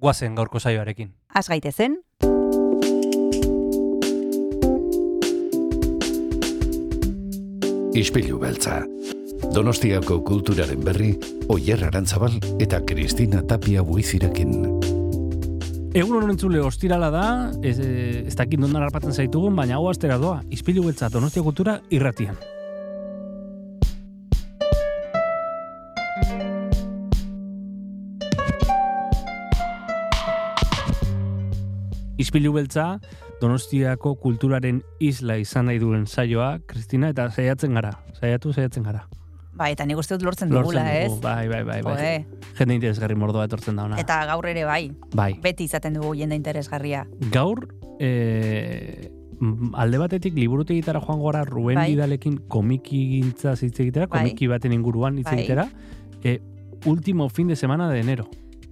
guazen gaurko saioarekin. Az gaitezen, Ispilu beltza. Donostiako kulturaren berri, Oyer Arantzabal eta Kristina Tapia buizirekin. Egun honen entzule ostirala da, ez, eh, ez dakit nondan harpatzen zaitugun, baina hau astera doa, izpilu beltza Donostia kultura irratian. Izpilu beltza, Donostiako kulturaren isla izan nahi duen saioa, Kristina, eta saiatzen gara. Saiatu, saiatzen gara. bai, eta nik uste dut lortzen dugula, Lortzen ez? dugu, Bai, bai, bai. bai. Joe, Jende interesgarri mordoa etortzen da ona. eta gaur ere bai, bai. beti izaten dugu jende interesgarria. Gaur, e, alde batetik liburutegitara joan gora Ruben Bai. Vidalekin komiki gintza hitz egitera, Bai. komiki baten inguruan hitz Bai. egitera, e, último fin de semana de enero.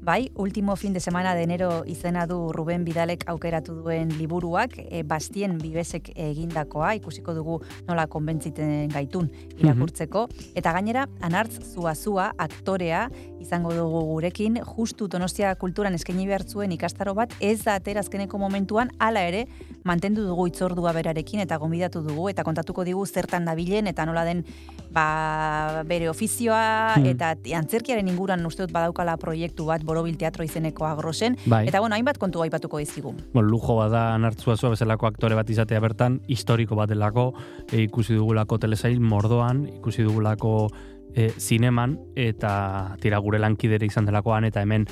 Bai, último fin de semana de enero izena du Ruben Bidalek aukeratu duen liburuak, e, Bastien Bibesek egindakoa, ikusiko dugu nola konbentziten gaitun irakurtzeko. Eta gainera, Anartz Zuazua aktorea izango dugu gurekin, justu Donostia kulturan eskaini behar zuen ikastaro bat, ez da atera azkeneko momentuan, hala ere, mantendu dugu itzordua berarekin eta gonbidatu dugu, eta kontatuko digu zertan dabilen, eta nola den ba, bere ofizioa, Hmm. eta antzerkiaren inguran uste dut badaukala proiektu bat, Borobil Teatro izeneko agrosen, Bai. eta bueno, hainbat kontu aipatuko dizkigu. Bueno, lujo bada anartzua zua bezalako aktore bat izatea bertan, historiko bat delako, e, ikusi dugulako telesail mordoan, ikusi dugulako e, zineman, eta tira gure lankidere izan delakoan, eta hemen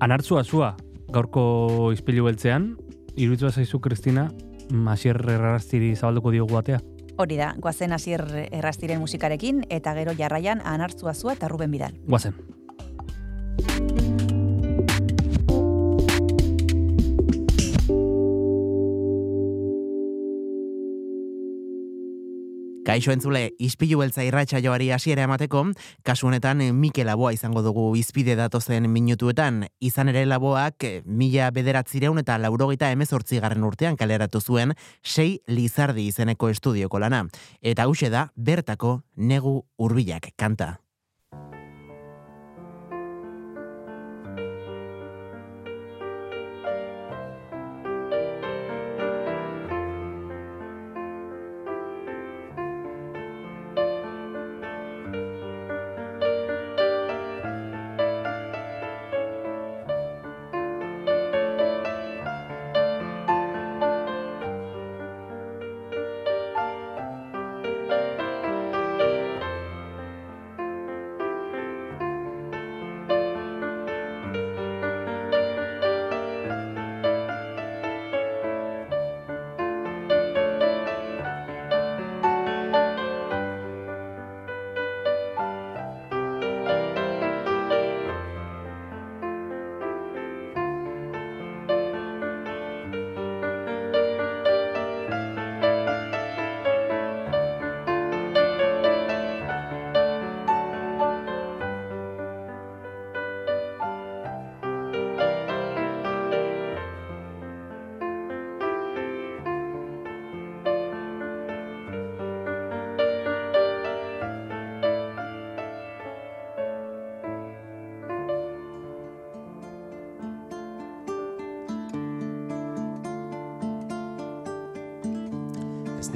anartzua zua, gaurko izpilu beltzean, iruditua zaizu, Kristina, Masier erraraztiri zabalduko diogu batea? Hori da, guazen hasier errastiren musikarekin, eta gero jarraian anartzua zua eta Ruben Bidal. Guazen. Kaixo entzule, izpilu beltza irratxa joari hasiera emateko, kasu honetan eh, Mikel Laboa izango dugu izpide datozen minutuetan, izan ere Laboak eh, mila bederatzireun eta laurogeita emezortzi garren urtean kaleratu zuen sei Lizardi izeneko estudioko lana. Eta hause da, bertako negu hurbilak kanta.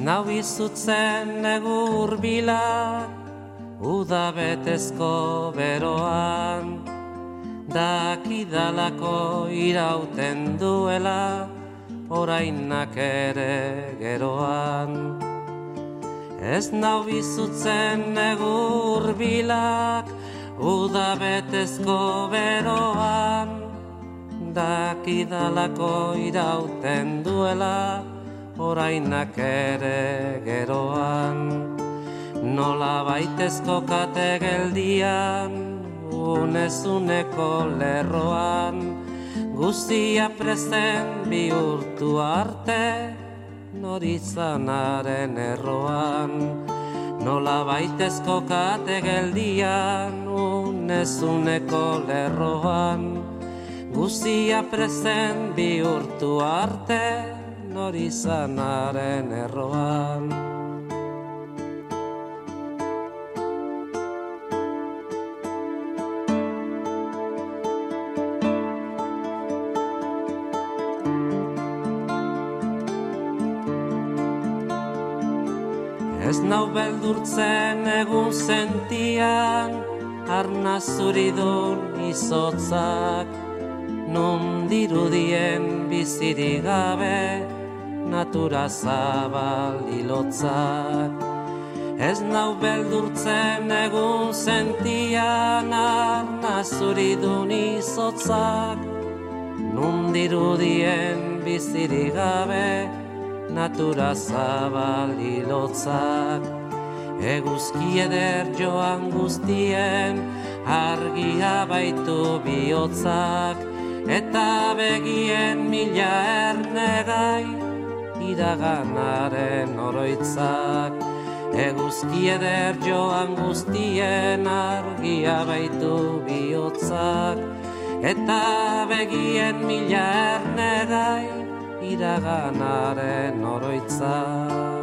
Nau izutzen negu urbila, uda betezko beroan, dakidalako irauten duela, orainak ere geroan. Ez nau izutzen negu urbilak, uda betezko beroan, dakidalako irauten duela, orainak ere geroan. Nola baitezko kate geldian, unezuneko lerroan, guztia presten bihurtu arte, norizanaren erroan, nola baitezko kate geldian, unezuneko lerroan, guztia presten bihurtu arte, norizanaren erroan. Ez nau beldurtzen egun sentian, arna zuridun izotzak, nun dirudien bizirik gabe, natura zabal ilotzak. Ez nau beldurtzen egun sentian, arna zuridun izotzak, nun dirudien bizirik gabe, natura zabali lotzak Eguzki eder joan guztien argia baitu bihotzak. Eta begien mila ernegai iraganaren oroitzak Eguzki eder joan guztien argia baitu bihotzak Eta begien mila ernegai iraganaren oroitza.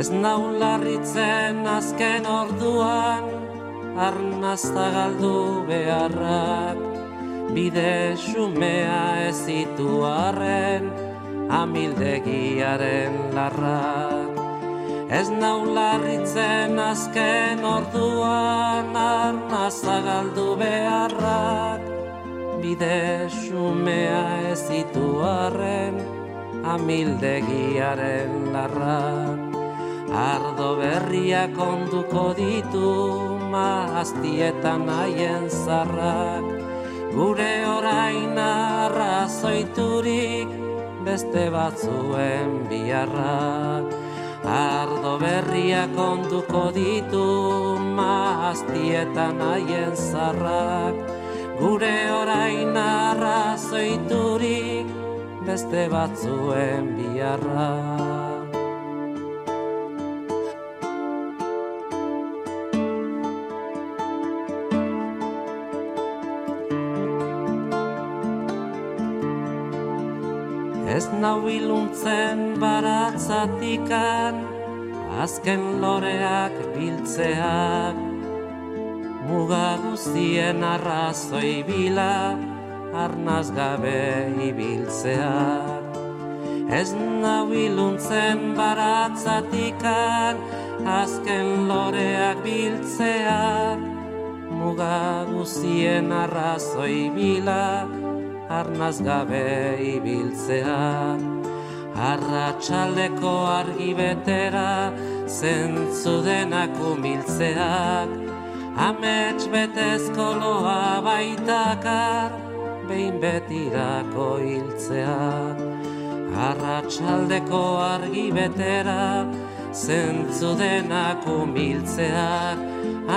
Ez nau larritzen azken orduan, arnazta galdu beharrak, bide xumea ez zitu arren, amildegiaren larrak. Ez nau larritzen azken orduan arna zagaldu beharrak, bide xumea ez ditu arren amildegiaren larrak. Ardo berriak onduko ditu maaztietan haien zarrak, gure orain arrazoiturik beste batzuen biharrak. Ardo berriak onduko ditu maaztietan haien zarrak, gure orain arrazoiturik beste batzuen biharrak. Nau iluntzen baratzatikan, azken loreak biltzeak, muga guztien arrazoi bila, arnaz gabe ibiltzeak. Ez nau iluntzen baratzatikan, azken loreak biltzeak, muga guztien arrazoi bila, arnaz gabe ibiltzea. Arratxaldeko argi betera zentzu denak umiltzeak, amets betezko loa baitakar, behin betirako hiltzeak. Arratxaldeko argi betera zentzu denak umiltzeak,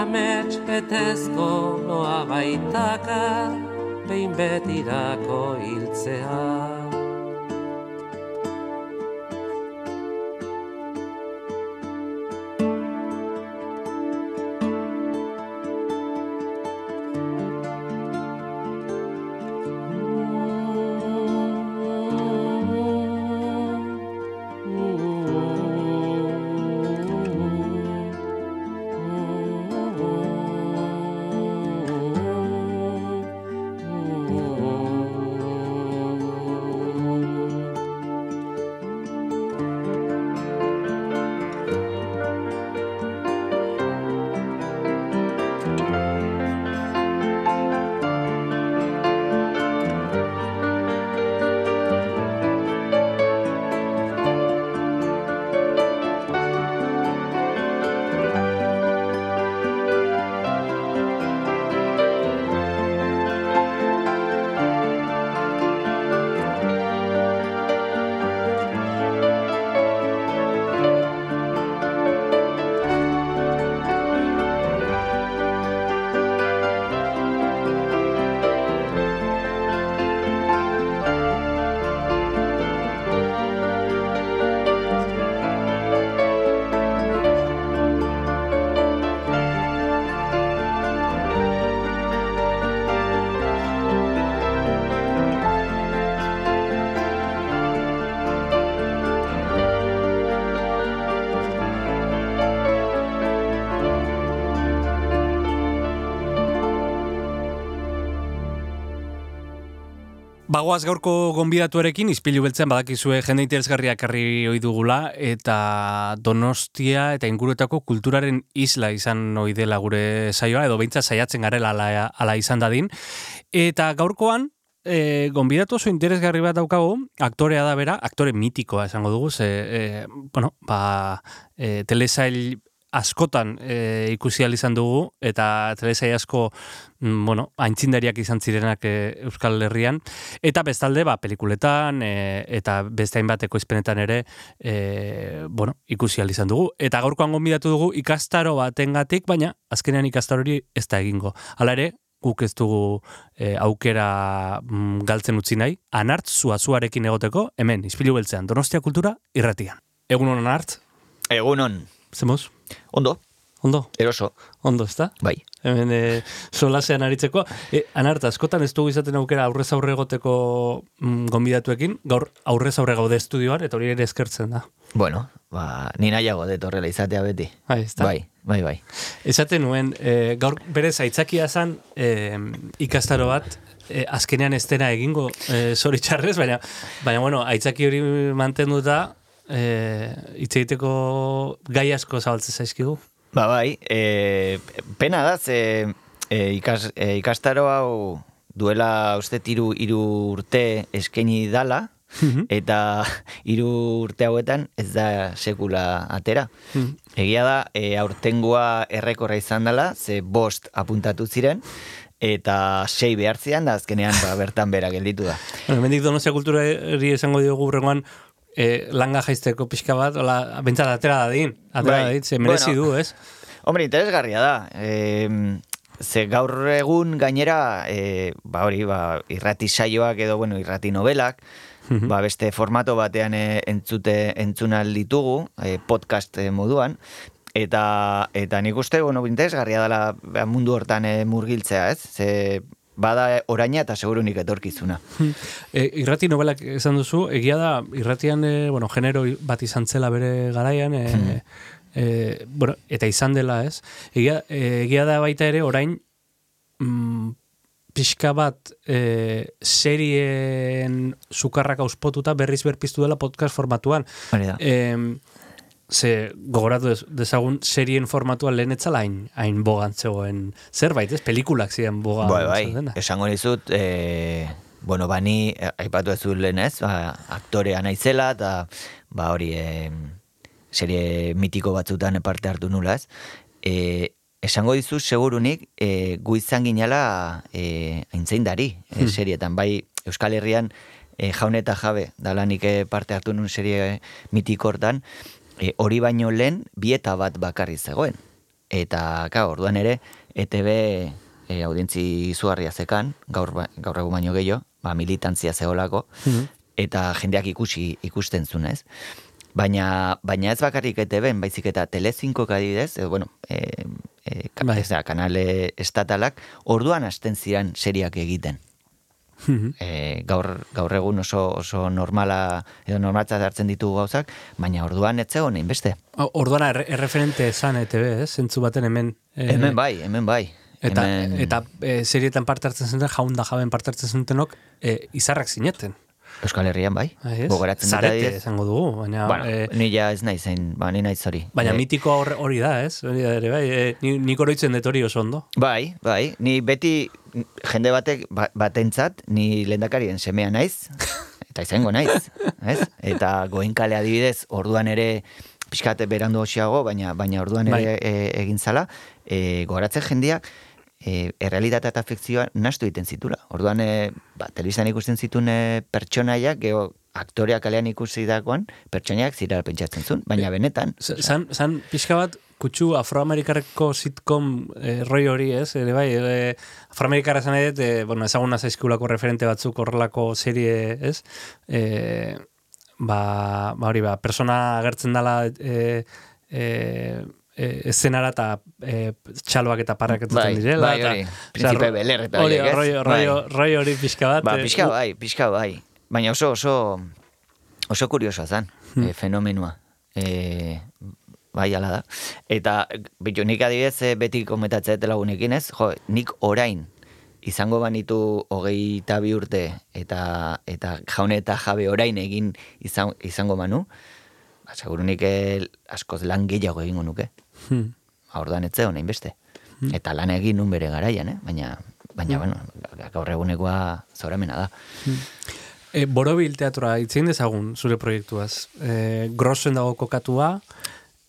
amets betezko loa baitakar, behin betirako hiltzea. Bagoaz gaurko gonbidatuarekin, izpilu beltzen badakizue jende interesgarriak herri ohi dugula, eta donostia eta inguruetako kulturaren isla izan ohi dela gure saioa, edo beintza saiatzen garela ala, ala izan dadin. Eta gaurkoan, e, gonbidatu oso interesgarri bat daukagu, aktorea da bera, aktore mitikoa esango dugu, ze, e, bueno, ba, e, telesail askotan e, ikusi izan dugu eta telesai asko mm, bueno, aintzindariak izan zirenak e, Euskal Herrian eta bestalde ba pelikuletan e, eta beste hainbat ekoizpenetan ere e, bueno, ikusi izan dugu eta gaurkoan gonbidatu dugu ikastaro batengatik baina azkenean ikastaro hori ez da egingo. Hala ere guk ez dugu e, aukera mm, galtzen utzi nahi, anart zuazuarekin egoteko, hemen, izpilu beltzean, Donostia Kultura, irratian. Egun honan anart? Egun hon. Zemoz? Ondo. Ondo. Eroso. Ondo, ezta? Bai. Hemen e, solasean aritzeko. E, anarta, askotan ez dugu izaten aukera aurrez aurre egoteko mm, gonbidatuekin, gaur aurrez aurre gaude estudioan, eta hori ere eskertzen da. Bueno, ba, ni nahiago dut horrela izatea beti. Bai, ezta? Bai, bai, bai. Esaten nuen, e, gaur berez aitzakia zan e, ikastaro bat, e, azkenean ez dena egingo e, zoritxarrez, baina, baina bueno, aitzaki hori mantenduta, eh, hitz egiteko gai asko zabaltzen zaizkigu. Ba bai, e, pena da, ze e, ikas, e, ikastaro hau duela uste tiru iru urte eskaini dala, Mhm. eta hiru urte hauetan ez da sekula atera. Mhm. Egia da, e, aurtengoa errekorra izan dela, ze bost apuntatu ziren, eta sei behartzean da azkenean ba, bertan bera gelditu da. Bueno, mendik donostia kultura esango diogu rengoan, e, langa jaizteko pixka bat, ola, bentsat atera da din, atera Bai. da din, ze merezi Bueno. du, ez? Hombre, interesgarria da. E, ze gaur egun gainera, e, ba hori, ba, irrati saioak edo, bueno, irrati novelak, ba, beste formato batean e, entzute entzunal ditugu, e, podcast moduan, eta eta nik uste, bueno, interesgarria dela ba, mundu hortan e, murgiltzea, ez? Ze bada oraina eta segurunik etorkizuna. E, irrati novelak esan duzu, egia da, irratian, e, bueno, genero bat izan zela bere garaian, e, e, bueno, eta izan dela, ez? Egia, e, egia da baita ere, orain, mm, pixka bat e, serien sukarrak auspotuta berriz berpiztu dela podcast formatuan. Hori da. Em, ze gogoratu dez- dezagun serien formatuan lehen etzala hain, hain bogan zegoen zerbait, ez? Pelikulak ziren bogan Bai, bai, esango dizut, e, bueno, bani, e, aipatu ez dut lehen ez, ba, aktorea naizela, eta ba hori, e, serie mitiko batzutan parte hartu nula ez. E, esango dizu, segurunik, e, gu izan ginela e, aintzaindari e, serietan, bai Euskal Herrian e, jaun eta jabe, dalanik parte hartu nun serie mitiko hortan, e, hori baino lehen bieta bat bakarri zegoen. Eta, ka, orduan ere, ETB e, audientzi izugarria zekan, gaur, ba- gaur egun baino gehiago, ba, militantzia zeholako, eta jendeak ikusi ikusten zuen, ez? Baina, baina ez bakarrik ETB, baizik eta Telecinco adibidez, e, bueno, e, e, ka, Bai. kanale estatalak, orduan hasten ziren seriak egiten. E, gaur, gaur egun oso, oso normala, edo normaltzat hartzen ditugu gauzak, baina orduan ez zegoen beste. O- Orduan erre- erreferente esan ETB, ez? Zentzu baten hemen. eh, hemen bai, hemen bai. Eta, hemen... eta e, serietan parte hartzen zuten, jaun da jaben parte hartzen zutenok, e, izarrak zineten. Euskal Herrian bai, Bai, gogoratzen dut adibidez. esango dugu, baina... Bueno, e, ni ja ez naiz zein, ba, ni naiz hori. Baina Eh, mitiko hori, hori da, ez? Hori da ere, bai, e, ni, nik oroitzen dut hori oso ondo. Bai, bai, ni beti jende batek ba, batentzat ni lehendakarien semea naiz, eta izango naiz, ez? Eta goenkale adibidez, orduan ere pixkate berandu hosiago, baina baina orduan ere e, egin zala, e, goratzen jendeak e, errealitatea eta fikzioa nastu egiten zitula. Orduan, e, ba, telebistan ikusten zituen e, pertsonaiak, geho, aktoreak kalean ikusi dagoan, pertsonaiak zira pentsatzen zuen, baina benetan, Z- Zan, zan pixka bat, kutsu afroamerikarreko sitcom eh, roi hori, ez? Ere bai, e, afroamerikarra zan edet, e, bueno, ezaguna zaizkulako referente batzuk horrelako serie, ez? E, ba, ba hori, ba, persona agertzen dela e, e, e, eszenara eta e, txaloak eta parrak entzuten Bai, direla. bai, hori, ro- Bel-Air eta hori, horiek, ez? roi, roi, Bai. roi hori pixka bat. Ba, eh, pixka bai, pixka bai. Baina oso, oso, oso kuriosoa zan, Hmm. e, fenomenua. E, bai, ala da. Eta, bitu, nik adibidez, beti komentatzea eta lagunekin ez, jo, nik orain, izango banitu hogeita bi urte eta eta jaune eta jabe orain egin izan, izango manu, ba, segurunik askoz lan gehiago egingo nuke. Hmm. Ordan etze honein beste. Eta lan egin nun bere garaian, eh? baina, baina bueno, gaur egunekoa zoramena da. E, Borobil teatroa itzien dezagun zure proiektuaz. E, grossen dago kokatua,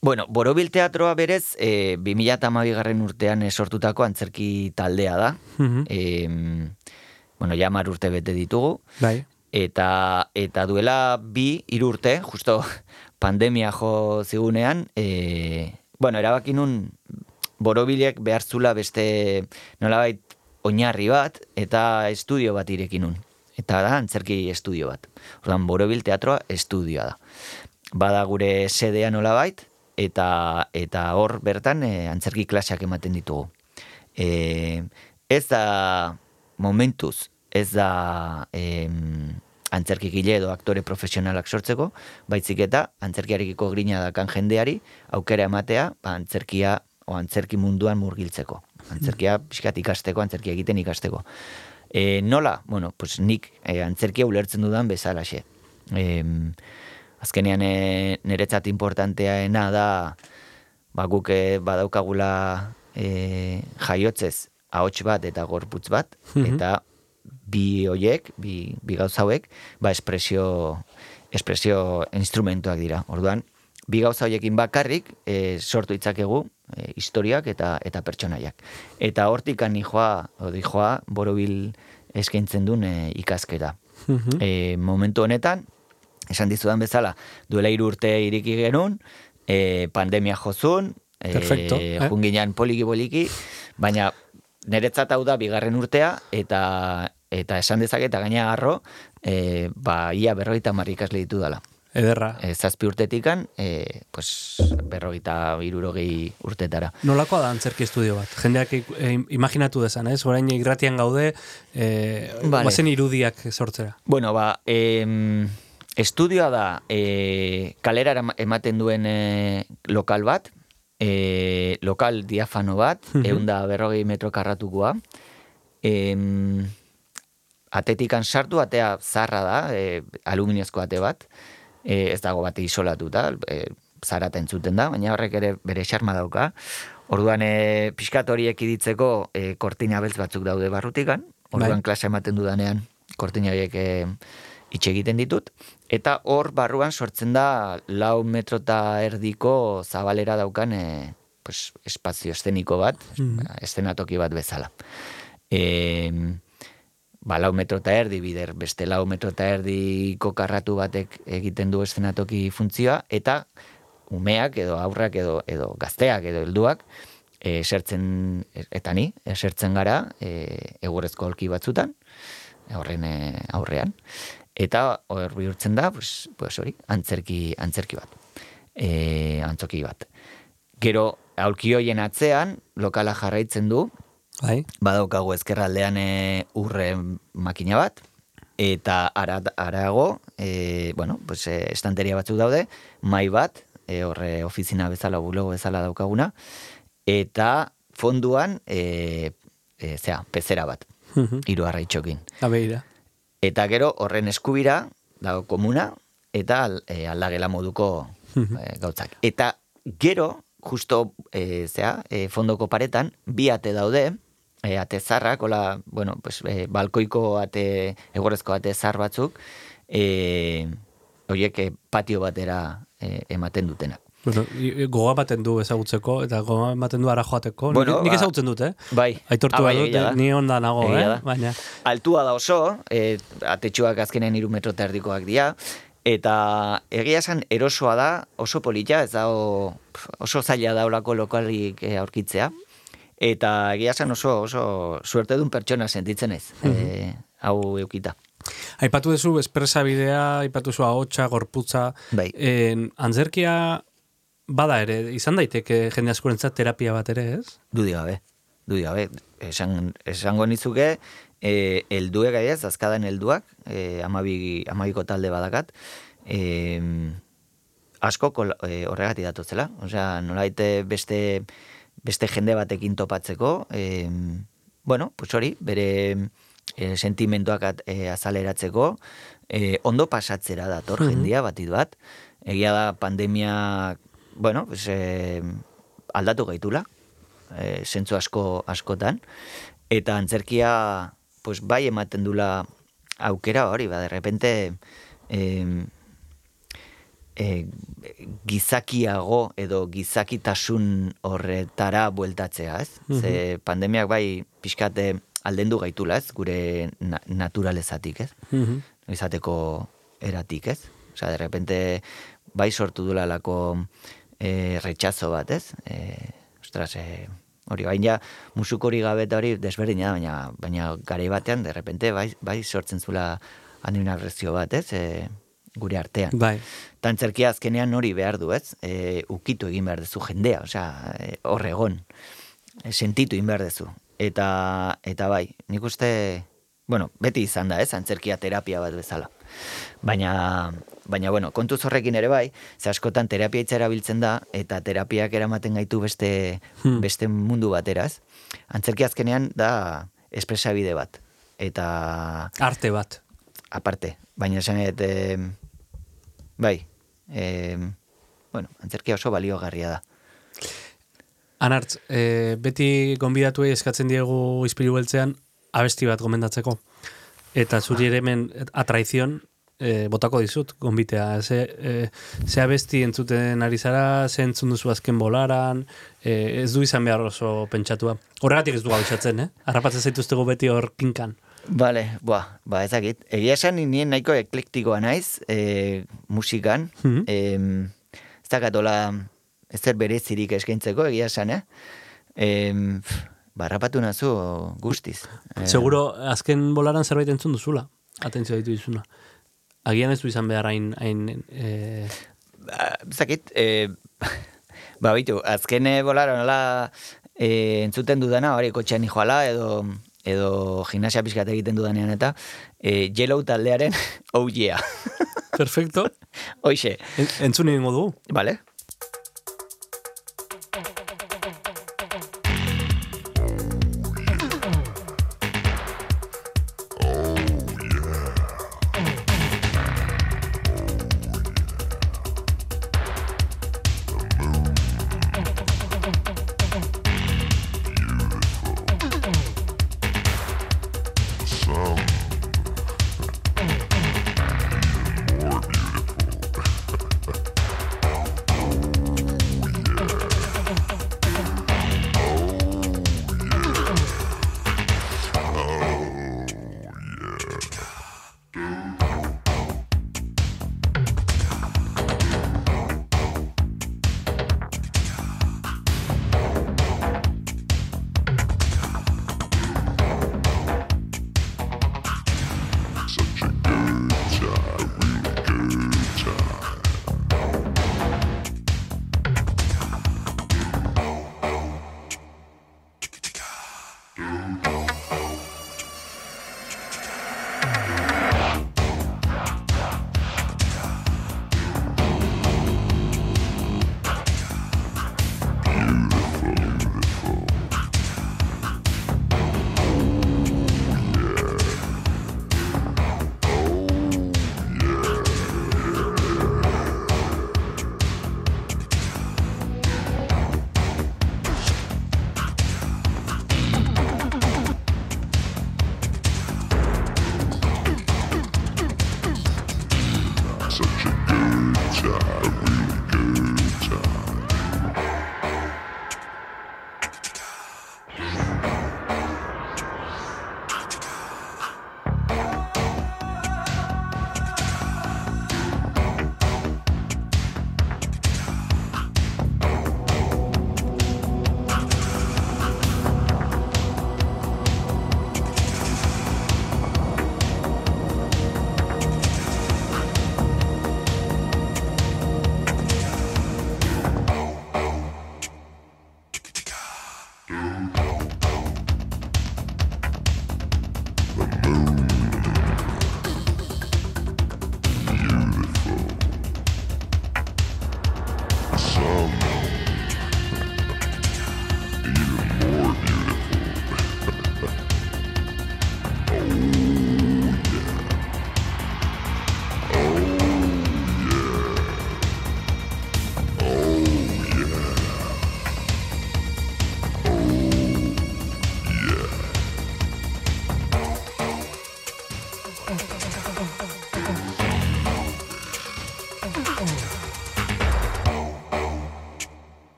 Bueno, Borobil Teatroa berez, e, 2008 garren urtean eh, sortutako antzerki taldea da. Mhm. E, bueno, jamar urte bete ditugu. bai. Eta, eta duela bi, hiru urte, justo pandemia jo zigunean, e, bueno, erabaki nun borobilek behar zula beste nolabait oinarri bat eta estudio bat irekin nun. Eta da, antzerki estudio bat. Ordan borobil teatroa estudioa da. Bada gure sedea nolabait, eta eta hor bertan e, antzerki klaseak ematen ditugu. E, ez da momentuz, ez da em, antzerkigile edo aktore profesionalak sortzeko, baizik eta antzerkiarekiko grina dakan jendeari aukera ematea, ba, antzerkia o antzerki munduan murgiltzeko. Antzerkia pixkat ikasteko, antzerkia egiten ikasteko. E, nola? Bueno, pues nik e, antzerkia ulertzen dudan bezalaxe. E, azkenean e, niretzat importanteaena da ba, guk e, badaukagula e, jaiotzez ahots bat eta gorputz bat, eta bi hoiek, bi, bi gauza hauek, ba espresio, espresio instrumentuak dira. Orduan, bi gauza hoiekin bakarrik e, sortu itzakegu e, historiak eta eta pertsonaiak. Eta hortik joa, odi joa, borobil eskaintzen duen e, ikasketa. E, momentu honetan, esan dizudan bezala, duela hiru urte iriki genuen, e, pandemia jozun, e, Perfecto, eh? junginan poliki-poliki, baina niretzat hau da bigarren urtea, eta eta esan dezaket, eta gaina harro, e, ba, ia berrogeita hamar ikasle ditu dala. Ederra. E, zazpi urtetikan, e, pues, berrogeita irurogei urtetara. Nolakoa da antzerki estudio bat? Jendeak eh, imaginatu dezan, ez? Orain irratian gaude, eh, Vale. irudiak sortzera. Bueno, ba, em, estudioa da e, kalera ematen duen e, lokal bat, e, lokal diafano bat, egun da berrogei metro karratukoa. Em, atetikan sartu, atea zarra da, e, aluminiozko ate bat, e, ez dago bat isolatuta, e, zarata entzuten da, baina horrek ere bere xarma dauka. Orduan, e, pixkat horiek iditzeko e, kortina beltz batzuk daude barrutikan, orduan Bai. klase ematen dudanean kortina horiek e, itxe egiten ditut, eta hor barruan sortzen da lau metro eta erdiko zabalera daukan e, pues, espazio eszeniko bat, ba, eszenatoki bat bezala. E, ba, lau metro eta erdi bider, beste lau metro eta erdiko karratu batek egiten du eszenatoki funtzioa, eta umeak edo aurrak edo, edo gazteak edo helduak e, esertzen, eta ni, esertzen gara e, egurrezko holki batzutan, horren e, aurrean, eta hor bihurtzen da, pues, pues hori, antzerki, antzerki bat, e, antzoki bat. Gero, aulki hoien atzean, lokala jarraitzen du, Bai? badaukagu ezkerraldean e, urre makina bat, eta ara, arago, e, bueno, pues, e, estanteria batzuk daude, mai bat, e, horre ofizina bezala, bulego bezala daukaguna, eta fonduan, e, e, zera, pezera bat, Mhm. hiru arraitxokin. Abeira. Eta gero horren eskubira dago komuna eta al- e, aldagela moduko e, gautzak. Eta gero, justo e, zea, e, fondoko paretan, bi ate daude, e, ate zarrak, hola, bueno, pues, e, balkoiko ate, egorrezko ate zar batzuk, e, horiek patio batera e, ematen dutenak. Bueno, gogoa ematen du ezagutzeko, eta gogoa ematen du ara joateko. Bueno, nik, nik ba- ezagutzen dut, eh? Bai. Aitortu Ah, bai, da. ni onda nago, eh? da. Baina, Altua da oso, e, atetxuak azkenen iru metro eta erdikoak dira, eta egia esan erosoa da, oso polita, ez da oso zaila da olako lokalik aurkitzea, eta egia esan oso, oso suertedun pertsona sentitzen ez, e, hau eukita. aipatu duzu espresabidea, aipatu duzu ahotsa, gorputza, Bai. en, antzerkia bada ere, izan daiteke jende askorentzat terapia bat ere, ez? Dudi gabe, dudi gabe. Esan, esango nizuke, e, elduek ez, azkadan helduak, e, amabi, amabiko talde badakat, e, asko kol, e, horregatik datozela. Osea, nolaite beste, beste jende batekin topatzeko, e, bueno, pues hori, bere e, sentimenduak at, e, azaleratzeko, e, ondo pasatzera dator jendia bati bat. Egia da pandemia, bueno, pues, e, aldatu gaitula, e, zentzu asko askotan, eta antzerkia pues, bai ematen dula aukera hori, ba, de repente e, e, gizakiago edo gizakitasun horretara bueltatzea, ez? Ze pandemiak bai pixkate aldendu gaitula, ez? Gure na naturalezatik, ez? Mhm. izateko eratik, ez? Osea, de repente bai sortu dula lako e, retxazo bat, ez? E, ostras, e, hori bain ja musuk hori gabe eta hori desberdina baina, baina garai batean, de repente bai, bai sortzen zula agresio bat, ez? E, gure artean. Bai. Tantzerkia azkenean hori behar du, ez? E, ukitu egin behar duzu jendea, osea, e, hor egon. E, sentitu egin behar duzu. Eta, eta bai, nik uste, bueno, beti izan da, ez? Antzerkia terapia bat bezala. Baina, baina bueno, kontuz horrekin ere bai, ze askotan terapia hitza erabiltzen da, eta terapiak eramaten gaitu beste, Hmm. beste mundu bateraz. Antzerkia azkenean da espresabide bat. Eta Arte bat. aparte, baina esan e, bai, e, bueno, antzerkia oso baliogarria da. Anartz, e, beti gonbidatuei eskatzen diegu izpilu beltzean abesti bat gomendatzeko. Eta zuri ere hemen atraizion e, botako dizut gonbitea. Ze, e, ze abesti entzuten ari zara, ze entzun duzu azken bolaran, e, ez du izan behar oso pentsatua. Horregatik ez du gabizatzen, eh? Arrapatzen zaituztegu beti hor kinkan. Bale, boa, ba, ezakit. Egia esan nien nahiko eklektikoa naiz, e, musikan. Mhm. Em, ez dakatola ezer berezirik eskaintzeko, egia esan, eh? Pff, barrapatu nazu guztiz. Eh, Seguro azken bolaran zerbait entzun duzula. Atentzio ditu dizuna. Agian ez du izan behar hain... hain e, Ba, zakit, e, ba, bitu, azken e, bolara nola e, entzuten dudana, hori kotxean joala edo edo gimnasia pixkat egiten dudanean eta e, Yellow taldearen oh yeah. perfecto. Hoxe, En, entzun egingo dugu. vale?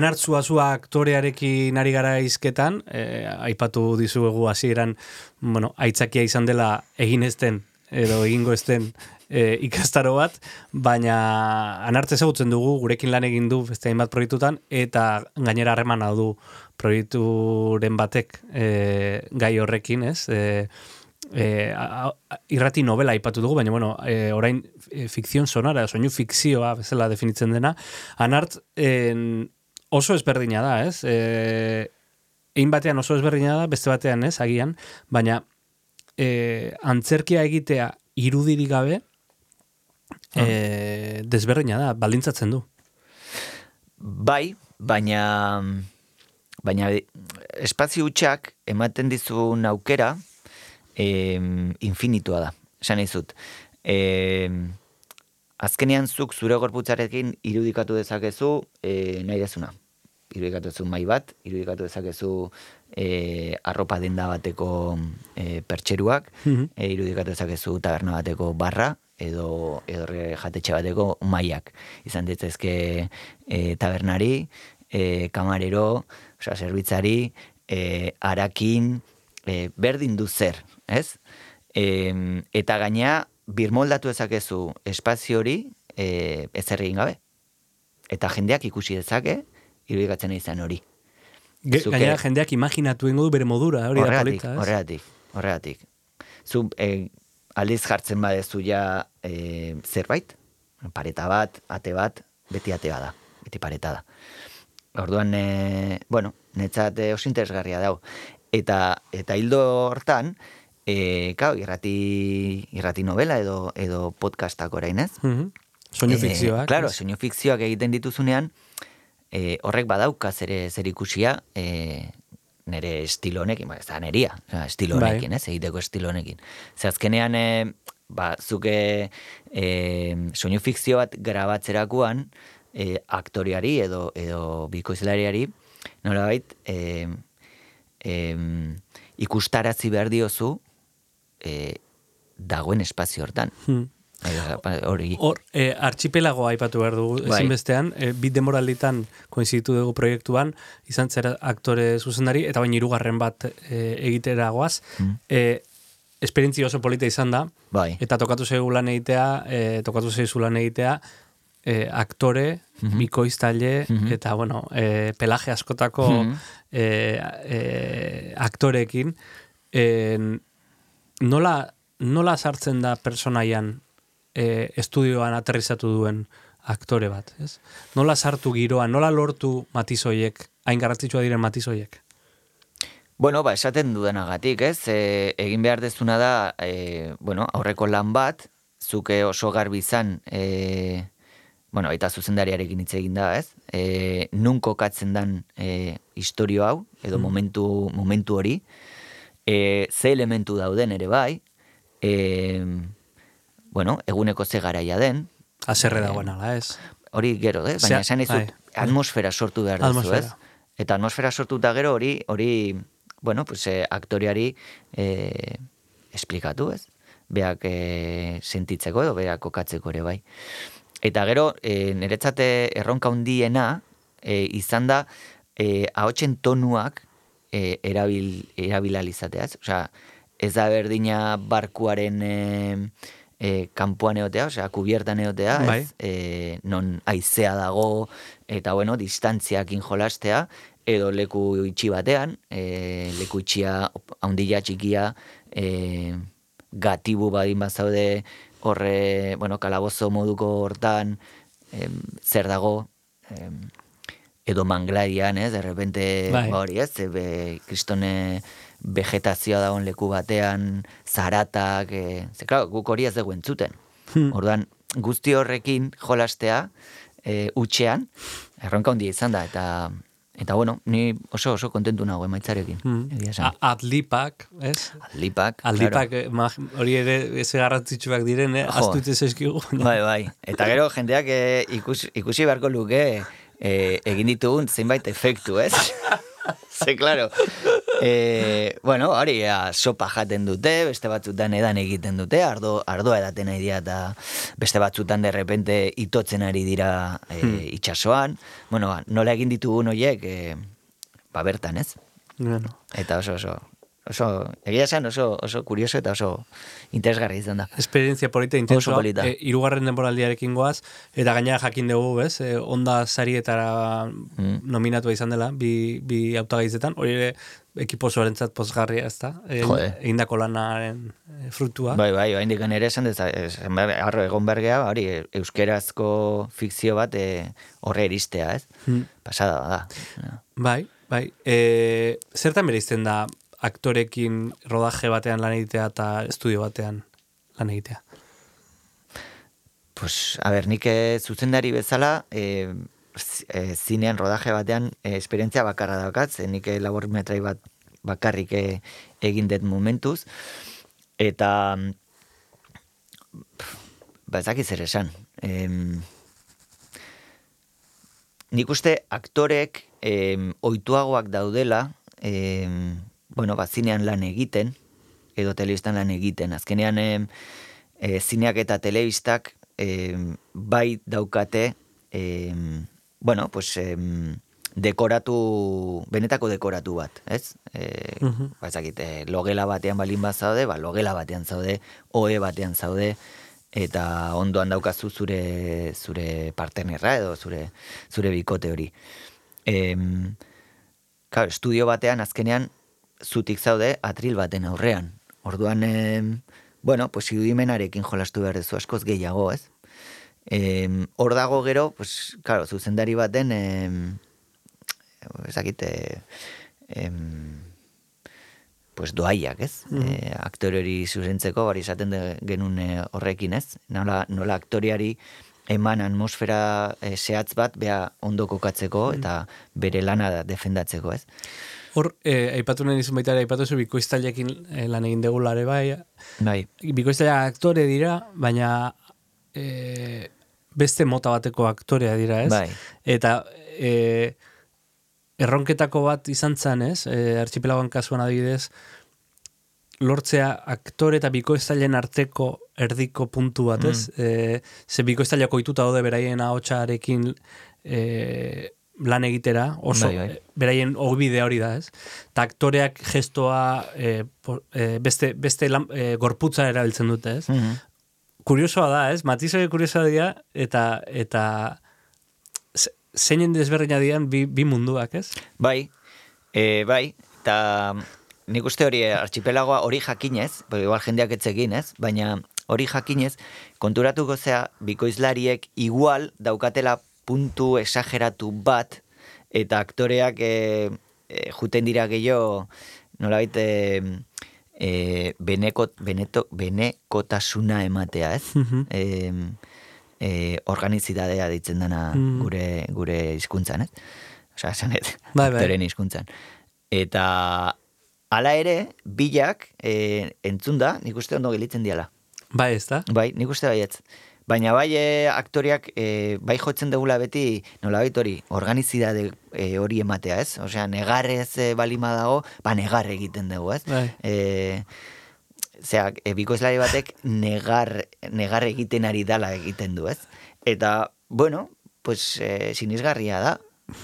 Anartzua zua aktorearekin ari gara izketan, e, aipatu dizuegu hasieran, bueno, aitzakia izan dela egin ezten, edo egingo ezten e, ikastaro bat, baina anartze ezagutzen dugu, gurekin lan egin du beste hainbat proiektutan, eta gainera harreman du proiekturen batek e, gai horrekin, ez? E, e, irrati novela aipatu dugu, baina bueno, e, orain e, fikzion sonara, soinu fikzioa bezala definitzen dena, anart en, oso ezberdina da, ez? E, Ein batean oso ezberdina da, beste batean ez, agian, baina e, antzerkia egitea irudirik gabe, ah. e, desberdina da, baldintzatzen du. Bai, baina baina espazio utxak ematen dizun aukera e, infinitua da. Esan izut. E, azkenean zuk zure gorputzarekin irudikatu dezakezu e, nahi dezuna. Irudikatu dezu mai bat, irudikatu dezakezu e, arropa denda bateko e, pertseruak, mm irudikatu dezakezu taberna bateko barra, edo edo jatetxe bateko maiak. Izan ditzezke e, tabernari, e, kamarero, osea, zerbitzari, e, arakin, e, berdin du zer, ez? E, eta gaina, birmoldatu ezakezu espazio hori e, ez egin gabe. Eta jendeak ikusi dezake, irudikatzen izan hori. Gainera jendeak imaginatu ingo du bere modura, hori da polita, ez? Horregatik, horregatik. Zu, e, aldiz jartzen badezu ja e, zerbait, pareta bat, ate bat, beti ate da, beti pareta da. Orduan, e, bueno, netzat e, oso interesgarria dau. Eta, eta hildo hortan, e, kau, irrati, irrati novela edo, edo podcastak orain ez? Mm -hmm. Soinu fikzioak. Claro, soinu fikzioak egiten dituzunean, e, horrek badauka ere zer ikusia e, nire estilo honekin, ba, ez da neria, estilo bai. honekin, ez, egiteko estilo honekin. Ze azkenean, e, ba, zuke e, soinu fikzio bat grabatzerakuan, e, aktoriari edo, edo bikoizlariari, nola bait, e, e, ikustarazi behar diozu, e, dagoen espazio hortan. Hmm. Hori. Hor, e, archipelago aipatu behar dugu, bai. ezinbestean, e, bit demoralitan koinzitu dugu proiektuan, izan zera aktore zuzendari, eta baina irugarren bat e, egitera goaz. Mm. E, esperientzia oso polita izan da, bai. eta tokatu zegu lan egitea, e, tokatu zegu lan egitea, e, aktore, mm -hmm. bikoiztaile, mhm. eta, bueno, e, pelaje askotako mm -hmm. e, e, aktorekin, e, nola, nola sartzen da personaian e, estudioan aterrizatu duen aktore bat, ez? Nola sartu giroa, nola lortu matizoiek, hain garrantzitsua diren matizoiek? Bueno, ba, esaten dudanagatik, ez? E, egin behar dezuna da, e, bueno, aurreko lan bat, zuke oso garbi izan, e, bueno, eta zuzendariarekin hitz egin da, ez? E, nun kokatzen dan e, historio hau, edo mm. momentu, momentu hori, e, ze elementu dauden ere bai, e, bueno, eguneko ze garaia den. Azerre dagoen ala, ez? Hori gero, eh? baina esan izu, bai. atmosfera sortu behar duzu, ez? Eta atmosfera sortu da gero hori, hori, bueno, pues, eh, aktoriari eh, esplikatu, ez? Beak eh, sentitzeko edo beak kokatzeko ere bai. Eta gero, eh, niretzate erronka hundiena, eh, izan da, eh, ahotsen tonuak eh, erabil, erabilalizateaz. Osea, ez da berdina barkuaren... Eh, e, kanpoan eotea, osea, kubiertan eotea, bai. ez, e, non aizea dago, eta bueno, distantziak injolastea, edo leku itxi batean, e, leku itxia, haundila txikia, e, gatibu badin bazaude, horre, bueno, kalabozo moduko hortan, e, zer dago, e, edo mangladian, ez, de repente, bai. ba hori, ez, e, kristone, vegetazioa dagoen leku batean, zaratak, e, ze, klar, guk hori ez dugu entzuten. Hmm. Orduan, guzti horrekin jolastea, e, utxean, erronka handia izan da, eta Eta bueno, ni oso oso kontentu nago emaitzarekin. Hmm. Atlipak, ez? Atlipak, Atlipak, claro. Eh, hori ere ez garrantzitsuak diren, eh? Aztute zeskigu. Bai, bai. Eta gero jendeak eh, ikusi, ikusi beharko luke eh, egin ditugun zenbait efektu, ez? Ze, claro, e, bueno, hori, ja, sopa jaten dute, beste batzutan edan egiten dute, ardo, ardoa edaten nahi dira, eta beste batzutan derrepente itotzen ari dira e, itxasoan. Bueno, ba, nola egin ditugun horiek, e, ba bertan, ez? Bueno. Eta oso, oso, oso, egia esan oso, oso kurioso eta oso interesgarri izan da. Esperientzia polita intensoa, e, irugarren denboraldiarekin goaz, eta gainera jakin dugu, bez, e, onda sarietara Mm. nominatua izan dela, bi, bi hautagaizetan, hori ere ekipo zorentzat pozgarria, ez da? E, Jode. egindako lanaren frutua. Bai, bai, bai, indikan ere esan deza, arro egon bergea, hori, euskerazko fikzio bat e, horre eristea, ez? Mm. Pasada da. Bai, bai. E, zertan bereizten da aktorekin rodaje batean lan egitea eta estudio batean lan egitea? Pues, a ber, nik eh, zuzendari bezala, e, zinean rodaje batean e, esperientzia bakarra daukat, ze nik labor metrai bat bakarrik eh, egin dut momentuz, eta ba dakit zer esan. Em, nik uste aktorek em, oituagoak daudela, em, bueno, ba, zinean lan egiten, edo telebistan lan egiten. Azkenean, em, e, zineak eta telebistak em, bai daukate, em, bueno, pues, em, dekoratu, benetako dekoratu bat, ez? E, Mhm. ba, ez dakit, e, logela batean balin bat zaude, ba, logela batean zaude, oe batean zaude, eta ondoan daukazu zure zure partenerra edo zure zure bikote hori. Em, claro, estudio batean azkenean zutik zaude atril baten aurrean. Orduan, em, bueno, pues irudimenarekin jolastu behar duzu askoz gehiago, ez? Em, hor dago gero, pues, claro, zuzendari baten, em, ezakite, em, pues doaiak, ez? Eh, aktore hori zuzentzeko, bari esaten de, genuen eh, horrekin, ez? Nola, nola aktoriari eman atmosfera eh, zehatz bat, bea ondo kokatzeko eta bere lana da defendatzeko, ez? Hor, e, aipatu nahi nizun baita aipatu zu bikoiztailekin e, lan egin degulare bai, Bai, bikoiztailea aktore dira, baina e, beste mota bateko aktorea dira, ez? Bai. Eta e, erronketako bat izan zen, ez? E, archipelagoan kasuan adibidez, lortzea aktore eta bikoiztailen arteko erdiko puntu bat, ez? E, ze bikoiztaileak ohituta daude beraien ahotsarekin e, lan egitera, oso Bai, bai. e, beraien ogibide hori da, ez? Ta aktoreak gestoa e, por- e, beste, beste lan, e, gorputza erabiltzen dute, ez? Mhm. kuriosoa da, ez? Matizoe kuriosoa dira, eta, eta ze- zeinen desberdina dian bi, bi munduak, ez? Bai, e, bai, eta nik uste hori eh, archipelagoa hori jakinez, bo, igual jendeak etzekin, ez? Baina hori jakinez, konturatuko zea, bikoizlariek igual daukatela puntu exageratu bat, eta aktoreak e, e, juten dira gehiago, nolabait, e, e, beneko, beneto, benekotasuna ematea, ez? Mhm. e, e, organizidadea ditzen dana Mm. gure, gure hizkuntzan, ez? Osa, esan ez, Bai, bai. hizkuntzan. Eta hala ere, bilak e, entzun da, nik uste ondo gelitzen diala. Bai, ez da? Bai, nik uste baietz. Baina bai e, aktoriak e, bai jotzen dugula beti nolabait hori, organizidade e, hori ematea, ez? Osea, negarrez e, balima dago, ba negar egiten dugu, ez? Bai. E, Zea, e, bikoizlari batek negar, negar egiten ari dala egiten du, ez? Eta, bueno, pues, e, sinisgarria da.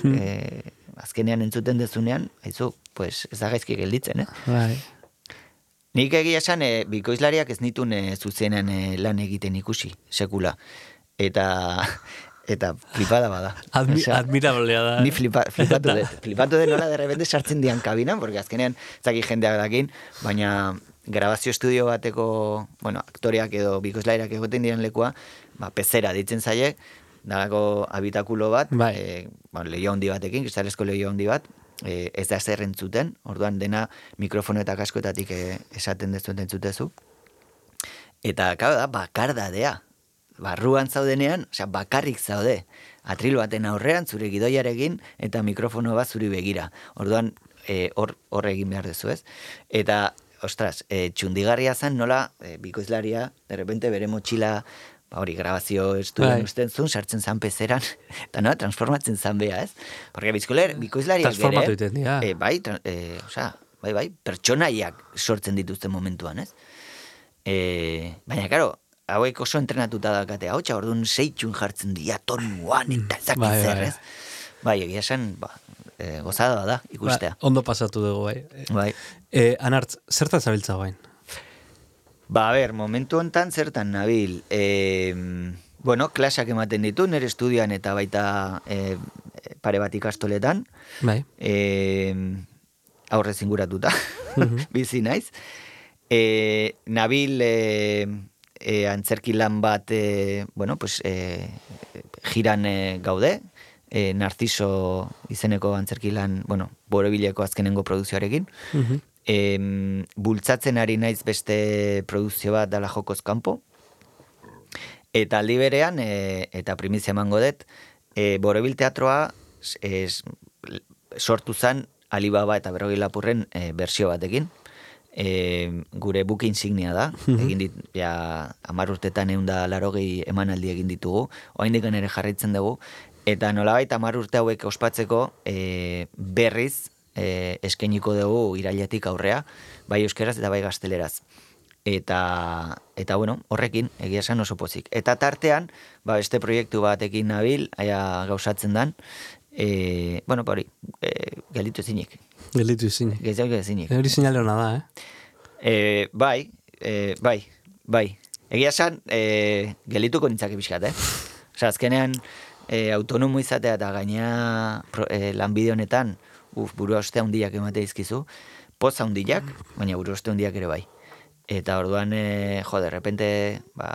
e, azkenean entzuten dezunean, haizu, pues, ez da gaizki gelditzen, eh? Bai. Nik egia esan, e, bikoizlariak ez nitun e, zuzenean e, lan egiten ikusi, sekula. Eta, eta flipada bada. Admi, Osea, admirablea da. Ni flipa, flipatu dut. Flipatu dut nola de repente sartzen dian kabinan, porque azkenean zaki jendeak dakin, baina grabazio estudio bateko, bueno, aktoreak edo bikoizlairak egoten diren lekua, ba, pezera ditzen zaie, dalako habitakulo bat, Bai. e, ba, leio handi batekin, kristalezko leio handi bat, e, ez da zer entzuten, orduan dena mikrofono eta kaskoetatik e, esaten dezuen entzutezu. Eta, claro, da, bakardadea. Barruan zaudenean, osea, bakarrik zaude. Atril baten aurrean, zure gidoiarekin, eta mikrofono bat zuri begira. Orduan, eh, hor hor egin behar duzu, ez? Eta, ostras, e, txundigarria zen nola, e, bikoizlaria, de repente bere motxila, hori, grabazio estudioan Bai. usten zuen, sartzen zan pezeran, eta no, transformatzen zan bea, ez? Porque bizkoler, bikoizlariak Transformatu ere, egiten dira. eh, bai, tra- eh, osea, bai, bai, pertsonaiak sortzen dituzten momentuan, ez? E, baina, karo, hauek oso entrenatuta dakate, hau orduan seitxun jartzen dira tonuan eta ezakit Bai, zer, bai. ez? Bai, egia esan, ba, e, gozada da, ikustea. Ba, ondo pasatu dugu, bai. Bai. E, anartz, zertan zabiltza bain? Ba, a ber, momentu hontan zertan nabil. E, bueno, klasak ematen ditu, nire estudioan eta baita e, pare bat ikastoletan. Bai. E, aurrez inguratuta, bizi naiz. E, nabil e, e, antzerki lan bat, e, bueno, pues, e, jiran e, gaude, e, Narciso izeneko antzerki lan, bueno, borobileko azkenengo produzioarekin. Mhm. Em, bultzatzen ari naiz beste produzio bat dala jokoz kanpo. Eta aldi berean, e, eta primizia emango dut, e, Borobil teatroa es, sortu zen Alibaba eta Berrogei Lapurren e, bersio batekin. E, gure book insignia da, egin dit, ja, amar urtetan egun da larogei emanaldi egin ditugu, oaindik ere jarraitzen dugu, eta nolabait amar urte hauek ospatzeko e, berriz e, eskainiko dugu irailetik aurrea, bai euskeraz eta bai gazteleraz. Eta, eta bueno, horrekin, egia esan oso pozik. Eta tartean, ba, beste proiektu batekin nabil, aia gauzatzen dan, e, bueno, ba hori, e, gelitu ezinik. Gelitu izin. Gehiago ezinik. Hori sinale hona da, eh? E, bai, e, bai, bai. Egia esan, e, gelituko nintzake pixkat, eh? Osa, azkenean, e, autonomo izatea eta gaina e, lanbide honetan, uf, burua oste handiak emate izkizu, poz handiak, baina burua oste handiak ere bai. Eta orduan, e, jo, de repente, ba,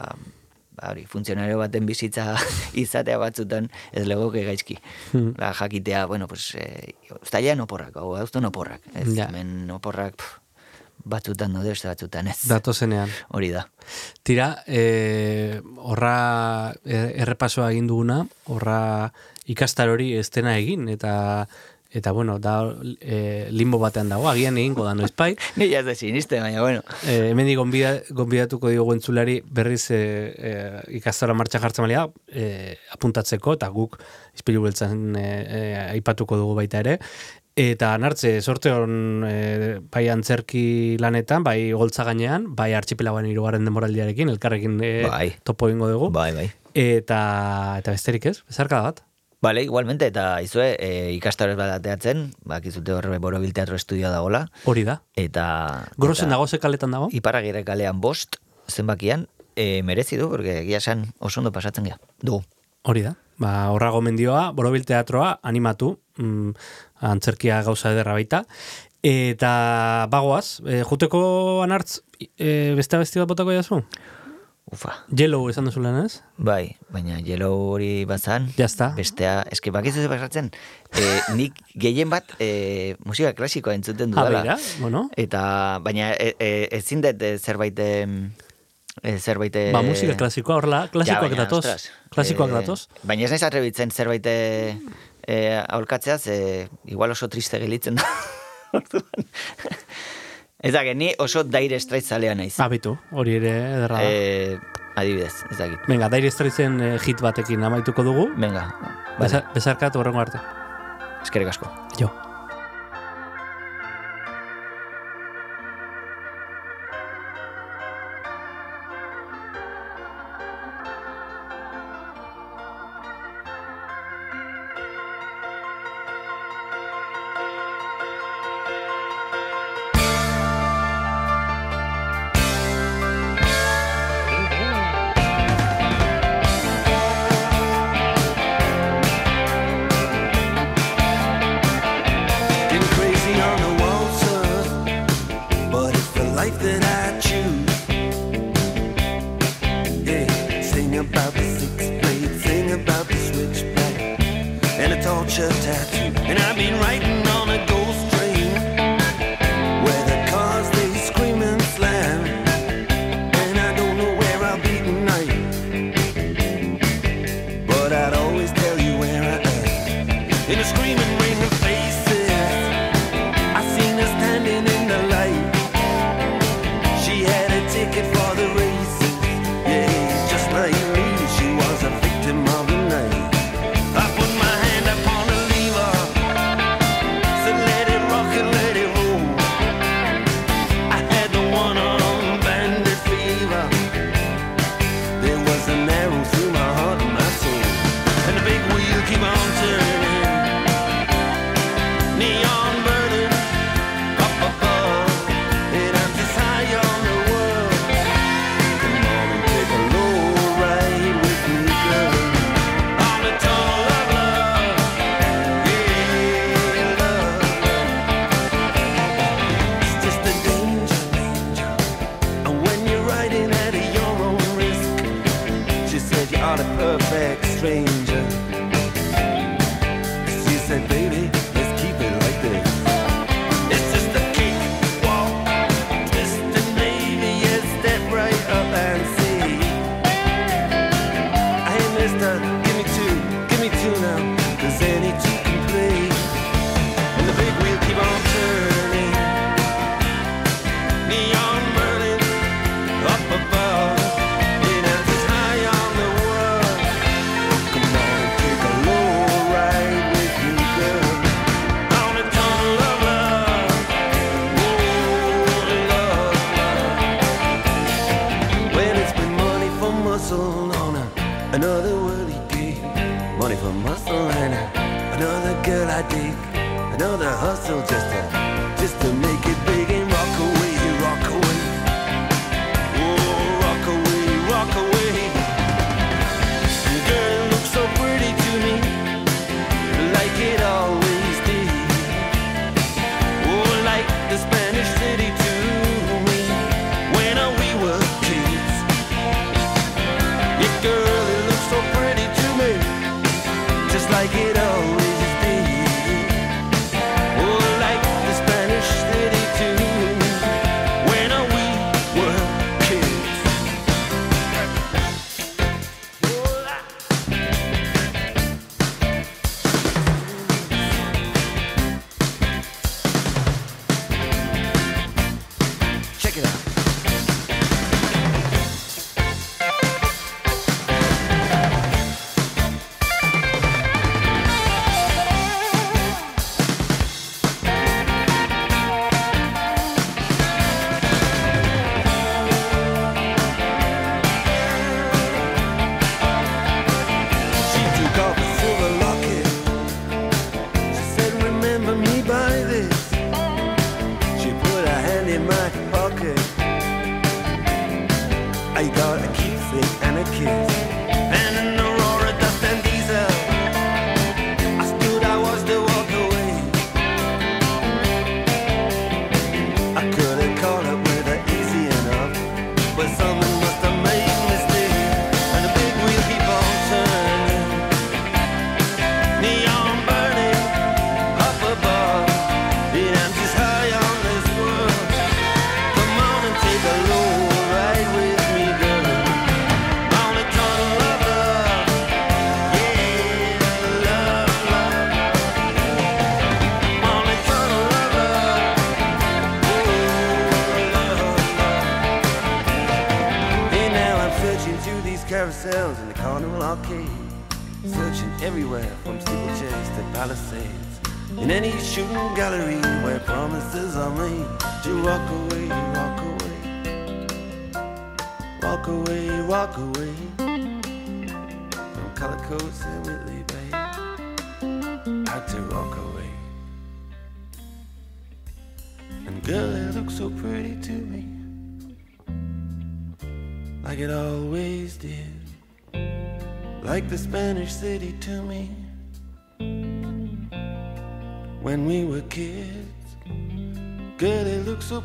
ba, hori, funtzionario baten bizitza izatea batzutan ez legoke gaizki. Hmm. La, jakitea, bueno, pues, e, ustailean oporrak, hau, hauzton oporrak. Ez, Ja. hemen oporrak, pff, batzutan daude, beste batzutan ez. Datozenean. Hori da. Tira, e, horra errepasoa egin duguna, horra ikastar hori ez dena egin, eta eta bueno, da e, limbo batean dago, agian egingo da noizpai. Ni ez da siniste, baina bueno. E, hemen gonbida, gonbidatuko diogu entzulari berriz e, e, ikastora martxa jartzen balia e, apuntatzeko, eta guk izpilu beltzan e, e, aipatuko dugu baita ere. Eta nartze, sorte hon e, bai antzerki lanetan, bai goltza gainean, bai archipelagoan irugarren demoraldiarekin, elkarrekin e, Bai. topo egingo dugu. Bai, bai. Eta, eta besterik ez, bezarka bat. Bale, igualmente, eta izue, e, ikastarez bat ateatzen, bakizute horre borobil teatro estudioa dagola, Hori da. eta... Grosen dago ze kaletan dago? Iparragirre kalean bost, zenbakian, e, merezi du, porque egia esan oso ondo pasatzen gea. Du. Hori da. Ba, horra gomendioa, borobil teatroa animatu, mm, antzerkia gauza ederra baita. Eta bagoaz, e, juteko anartz, e, beste abesti bat botako jazu? Ufa. Yellow esan duzu lehen ez? Bai, baina jelo hori bazan, Ya está. bestea, eske bakizu ze pasatzen, e, nik gehien bat e, musika klasikoa entzuten Ah, dudala. begira, bueno. Eta, baina e, e, ezin dut e, zerbait e, zerbait e, Ba, musika klasikoa, horrela, klasikoak baina, datoz. Klasikoak eh, datoz. Baina ez naiz atrebitzen zerbait e, e, aholkatzea, ze igual oso triste gelitzen da. Orduan. Ez dakit, ni oso daire zalea naiz. Abitu, hori ere ederra da. Eh, adibidez, ez dakit. Venga, Dire Straitsen eh, hit batekin amaituko dugu. Venga, Beza, vale, bezarkat horrengo arte. eskerrik asko. Jo.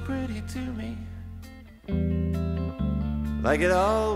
Pretty to me, like it always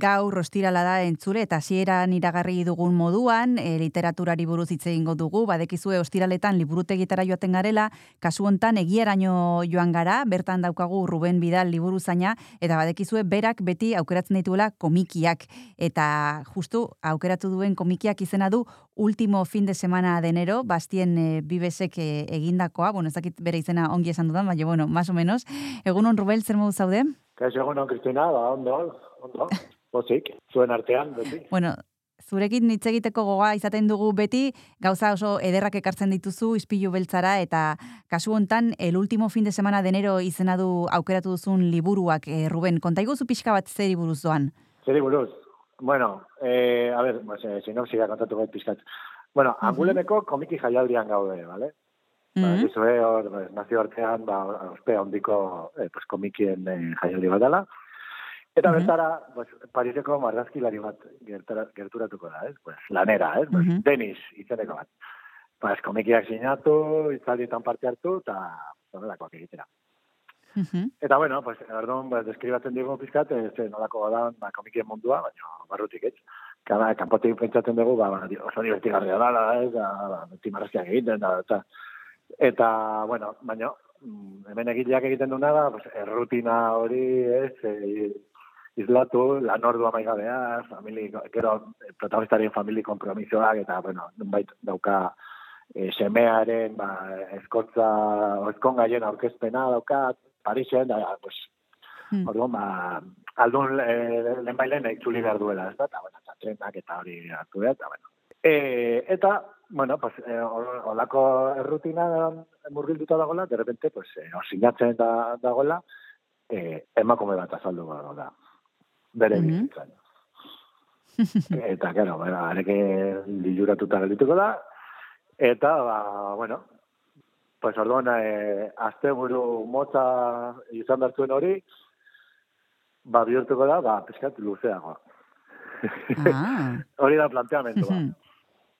Gaur ostirala da entzule eta hasieran iragarri dugun moduan e, literaturari buruz hitz egingo dugu. Badekizue ostiraletan liburutegitara joaten garela kasu hontan egiaraino joan gara bertan daukagu Ruben Bidal liburuzaina eta badekizue berak beti aukeratzen dituela komikiak. Eta justu aukeratu duen komikiak izena du último fin de semana de enero bastien e, bibesek e, egindakoa. Bueno ez dakit bere izena ongi esan dudan baina bueno más o menos. Egunon Rubel zer modu zaude? Kaixo egunon Cristina ba ondo ondo Pozik, zuen artean, beti. Bueno, zurekin hitz egiteko goga izaten dugu beti, gauza oso ederrak ekartzen dituzu ispilu beltzara eta kasu hontan el último fin de semana de enero izena du aukeratu duzun liburuak, eh, Ruben, kontaigu zu pixka bat zeri buruz doan? Zeri buruz? Bueno, eh, a ver, pues, eh, sinopsia kontatu gait pixkat. Bueno, uh -huh. angulemeko komiki jaialdian gaude, vale? Uh -huh. Ba, hor, pues, nazio artean, ba, ospe ondiko eh, pues, komikien eh, jaialdi bat dela. Eta bertara, pues, Pariseko marrazkilari bat gertara, gerturatuko da, ez? Pues, lanera, ez? Pues, Denis, izeneko bat. Pues, komikiak sinatu, itzaldietan parte hartu, eta horrelakoak egitera. Eta bueno, pues, erdon, pues, deskribatzen dugu pizkat, ez nolako da, ba, komikien mundua, baina barrutik, ez? Kada, kanpotik pentsatzen dugu, ba, ba, oso divertigarria da, ez? Da, ba, beti marrazkiak egiten, da, eta, eta, bueno, baina, mm, hemen egileak egiten duena da, pues, errutina hori, ez? E, islatu, lan ordua maigabea, famili, gero, protagonistarien famili kompromisoak, eta, bueno, nunbait dauka e, semearen, ba, eskotza, eskon gaien aurkezpena dauka, Parisen, da, pues, hmm. orduan, ba, aldun e, lehen bailen itzuli behar duela, ez da, eta, bueno, eta eta hori hartu da, eta, bueno. E, eta, bueno, pues, e, olako errutina murgilduta dagoela, de repente, pues, e, osinatzen da, dagoela, eh, emakume bat azaldu da bere mm -hmm. bizitzan. eta, gero, bueno, areke liluratuta geldituko da, eta, ba, bueno, pues orduan, e, azte buru motza izan dartuen hori, ba, bihurtuko da, ba, pizkat luzeagoa. Ah. hori da planteamendu, ba.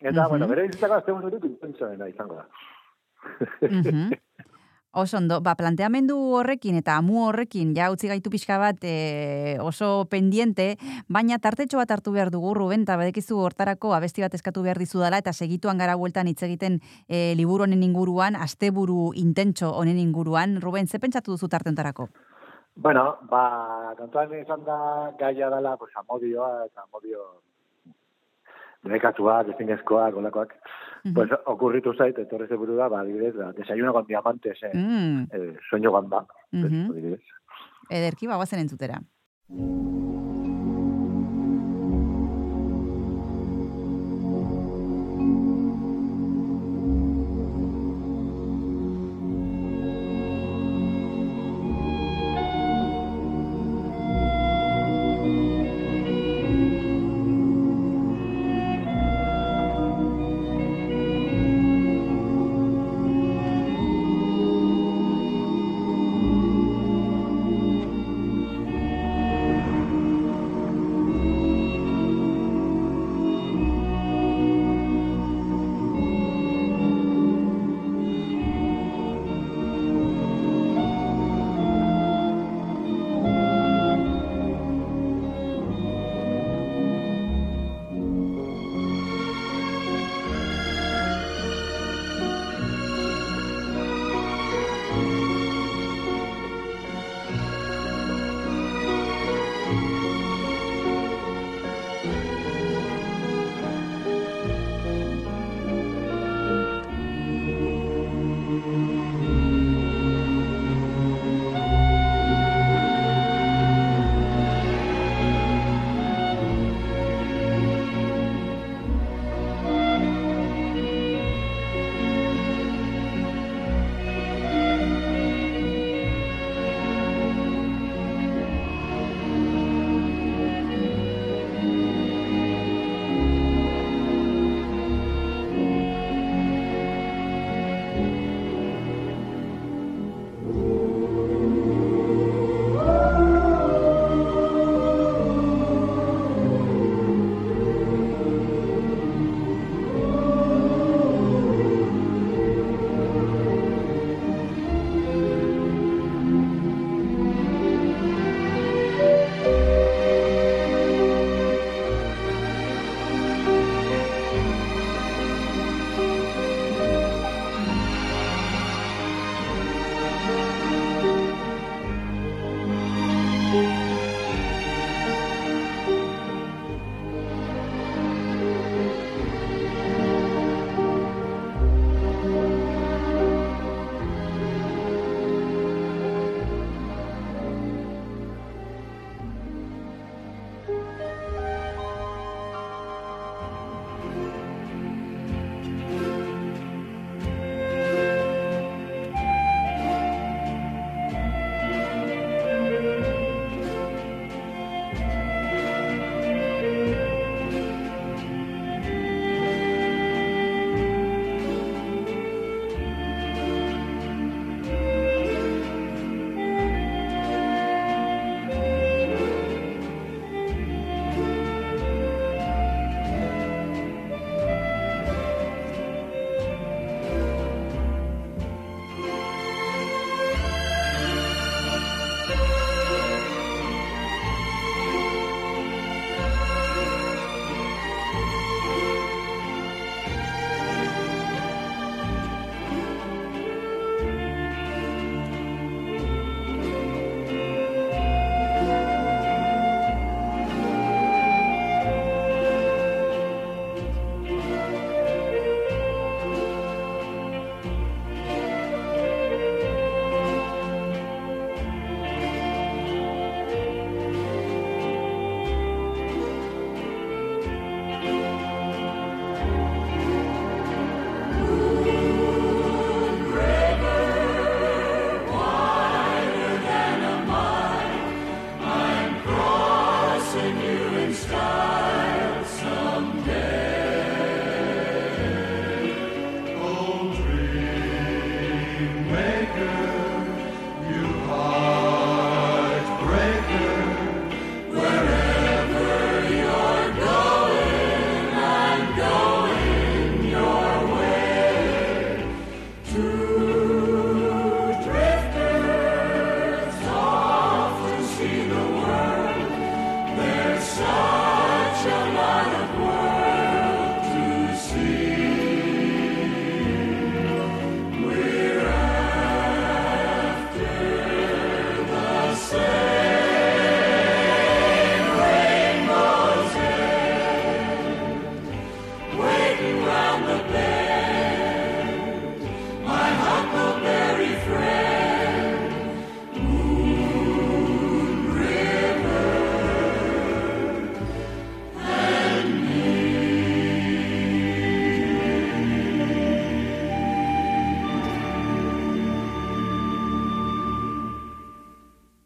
Eta, bueno, bere bizitzako azte buru izango da. Oso ondo, ba, planteamendu horrekin eta amu horrekin, ja, utzi gaitu pixka bat e, oso pendiente, baina tartetxo bat hartu behar dugu, Ruben, eta badekizu hortarako abesti bat eskatu behar dizu eta segituan gara bueltan hitz egiten e, liburu honen inguruan, asteburu intentxo honen inguruan. Ruben, ze pentsatu duzu tartentarako? Bueno, ba, kantuan izan da gaia dela, pues, amodioa, eta amodio nekatuak, ezinezkoak, olakoak, mm -hmm. pues okurritu zait, etorre ze buru da, ba, adibidez, da, desayuno con diamantes, eh, mm. eh, sueño gamba, mm -hmm. Ederki, ba, guazen entzutera.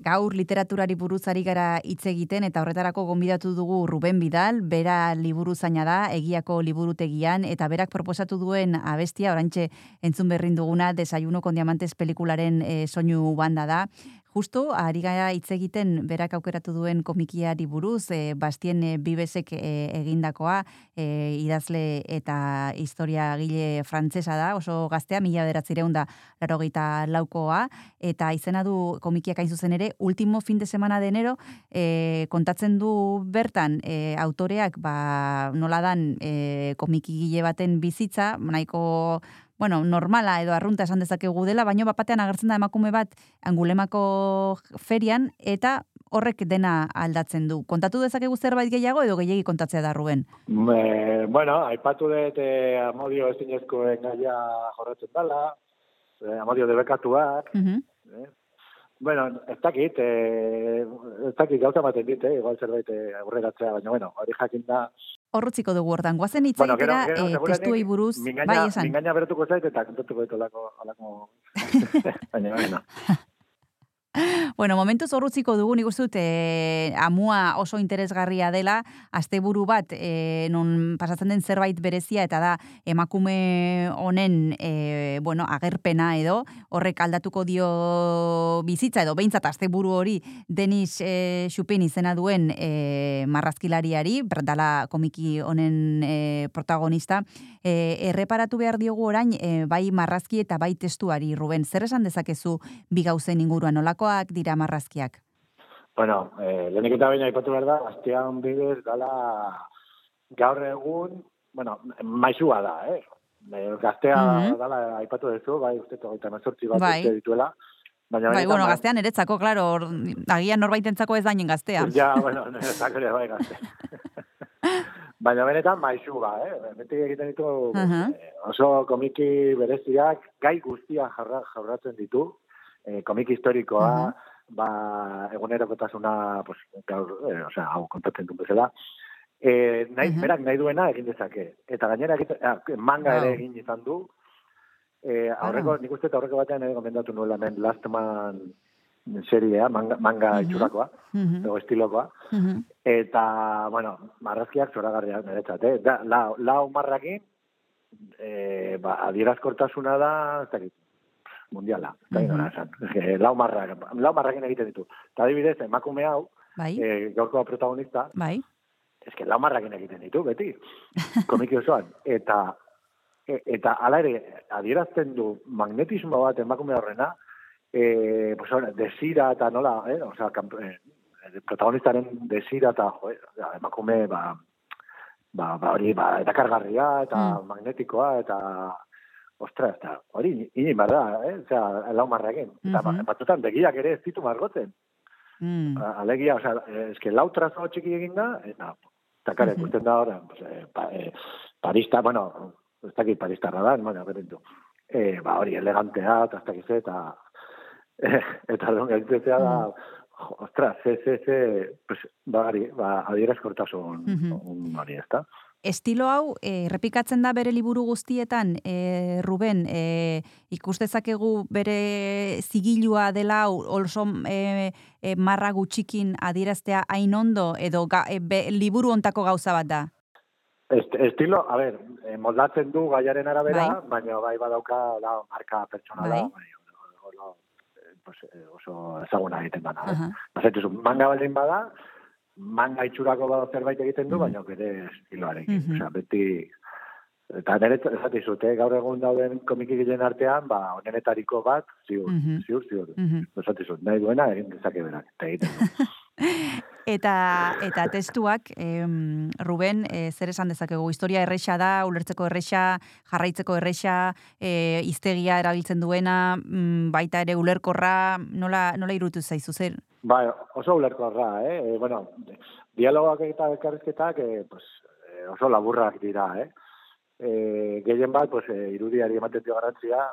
Gaur literaturari buruzari gara hitz egiten eta horretarako gonbidatu dugu Ruben Bidal, bera liburu zaina da, egiako liburutegian, eta berak proposatu duen abestia, orantxe entzun berrin duguna, desayuno con diamantes pelikularen e, soinu banda da. Justo, ari gara hitz egiten berak aukeratu duen komikiari buruz, e, Bastien e, Bibesek e, egindakoa, e, idazle eta historia gile frantzesa da, oso gaztea, mila beratzireun da larogeita laukoa, eta izena du komikiak hain zuzen ere, último fin de semana de enero, e, kontatzen du bertan e, autoreak, ba, nola dan e, komiki gile baten bizitza, nahiko bueno, normala edo arrunta esan dezakegu dela, baino bapatean agertzen da emakume bat angulemako ferian eta horrek dena aldatzen du. Kontatu dezakegu zerbait gehiago edo gehiegi kontatzea da Ruben? Me, bueno, aipatu dut eh, amodio ezinezkoen gaia jorratzen dela, eh, amodio debekatuak, Mhm. eh? Bueno, ez dakit, eh, ez dakit gauza baten dit, eh, igual zerbait eh, aurreratzea, baina bueno, hori jakin da. Horrutziko dugu hortan. Guazen hitz Bueno, egitera gero- gero eh, testuei buruz, mingaina, bai esan. Mingaina berotuko zait eta kontatuko dut olako, olako... baina, bueno. Momentuz horrutziko dugu, nik dut, eh, amua oso interesgarria dela, asteburu bat, eh, non pasatzen den zerbait berezia, eta da, emakume honen, eh, bueno, agerpena edo, horrek aldatuko dio bizitza, edo behintzat asteburu hori, Denis eh, Xupin izena duen eh, marrazkilariari, dala komiki honen eh, protagonista, eh, erreparatu behar diogu orain, eh, bai marrazki eta bai testuari, Ruben, zer esan dezakezu bi gauzen inguruan, nolakoak dira marrazkiak? Bueno, eh, lehenik eta baina aipatu behar da, Bastian bidez dala gaur egun, bueno, maizua da, eh? Eh, Gaztea Mhm. dala aipatu duzu, bai, uste togaita mazortzi bat Bai. dituela. Baina Bai, bueno, bai, gaztean eretzako, klaro, hor, agian norbaitentzako ez dainen gaztea. Ja, bueno, niretzako ere bai gazte. Baina benetan maizu ba, eh? Beti egiten ditu Aha. eh, oso komiki bereziak gai guztia jarra, jarratzen ditu. Eh, komiki historikoa, Aha. ba, egunerokotasuna, pues, gaur, eh, osea, hau kontatzen du bezala. Eh, nahi, Aha. berak nahi duena egin dezake. Eta gainera ah, manga ere egin izan du. Eh, aurreko, Ah. nik uste eta aurreko batean ere gomendatu nuela hemen Last Man seriea, manga, manga Mhm. itxurakoa, Mhm, edo estilokoa. mhm. Eta, bueno, marrazkiak zoragarriak niretzat, eh? Da, lau, lau marrakin, eh, ba, adierazkortasuna da, ez dakit, mundiala, ez esan. Eh, lau, marrak, lau marrakin egiten ditu. Eta adibidez, emakume hau, Bai, eh, gaurko protagonista, bai. eske lau marrakin egiten ditu, beti, komiki osoan. Eta, e, eta ala ere, adierazten du magnetismo bat emakume horrena, eh, pues, hor, desira eta nola, eh? Osea, kamp- eh, protagonistaren desira eta jo, emakume ba, ba, ba hori ba, erakargarria eta Mm. magnetikoa eta ostra, eta hori inin behar da, eh? Osea, lau marrakin. Eta mm batzutan begiak ere ez ditu margotzen. Mm. Alegia, osea, eske lau trazo txiki egin da, eta eta kare, Mhm. ikusten da hor, pues, eh, pa, eh, parista, bueno, ez dakit paristarra da, bueno, berentu. Eh, ba, hori elegantea, eta ez dakit ze, eta eh, eta lehen gaitzetea da, jo, ostra, ze, ze, ze, pues, ba, hori, ba, adierazkortasun Mhm. hori, ez da? Estilo hau, eh, errepikatzen da bere liburu guztietan, eh, Ruben, eh, ikustezakegu bere zigilua dela oso eh, eh, marra gutxikin adieraztea hain ondo, edo ga, eh, be, liburu ontako gauza bat da. Est, estilo, a ber, moldatzen du gaiaren arabera, Bai. baina bai badauka la marka pertsonala, Bai. bai, oso, pues, oso ezaguna egiten dana. eh? Aha. Bazaituzu, manga baldin bada, manga itxurako bada zerbait egiten du, baina bere estiloarekin. Mhm. Osea, beti, eta nire esatizut, eh, gaur egun dauden komiki gilen artean, ba, onenetariko bat, ziur, Mhm. ziur, ziur. Mhm. Esatizut, nahi duena egin dezake berak, eta egiten. Eta, eta testuak, em, Ruben, e, zer esan dezakegu, historia erresa da, ulertzeko erresa, jarraitzeko erresa, e, iztegia erabiltzen duena, mm, baita ere ulerkorra, nola, nola irutu zaizu, zer? Bai, oso ulerkorra, eh? E, bueno, dialogak eta elkarrizketak eh, pues, eh, oso laburrak dira, eh? E, gehien bat, pues, eh, irudiari ematen dio garrantzia,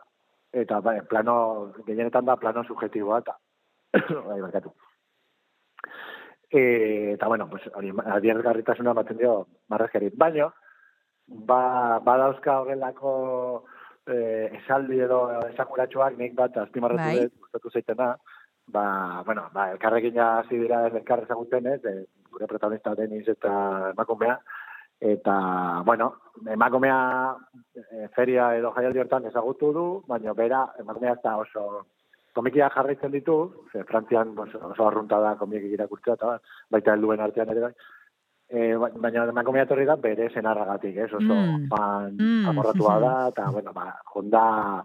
eta bai, plano, gehienetan da plano subjetiboa, eta, bai, barkatu. E, eta, bueno, pues, hori, adierazgarritasuna ematen dio marrazkari. Baina, ba, badauzka horrelako eh, esaldi edo esakuratxoak nik bat azpimarratu Bai. dut, gustatu zaitena, ba, bueno, ba, elkarrekin hasi dira elkar ezagutzen, ez, e, gure protagonista Deniz eta emakumea, eta, bueno, emakumea e, feria edo jaialdi hortan ezagutu du, baina bera, emakumea ez da oso komikia jarraitzen ditu, ze Frantzian oso, arrunta da komikik irakurtzea, eta baita helduen artean ere bai, E, baina emakumea etorri da bere senarragatik, ez? Oso Mm. fan Mm. amorratua da, eta, bueno, ba, jonda,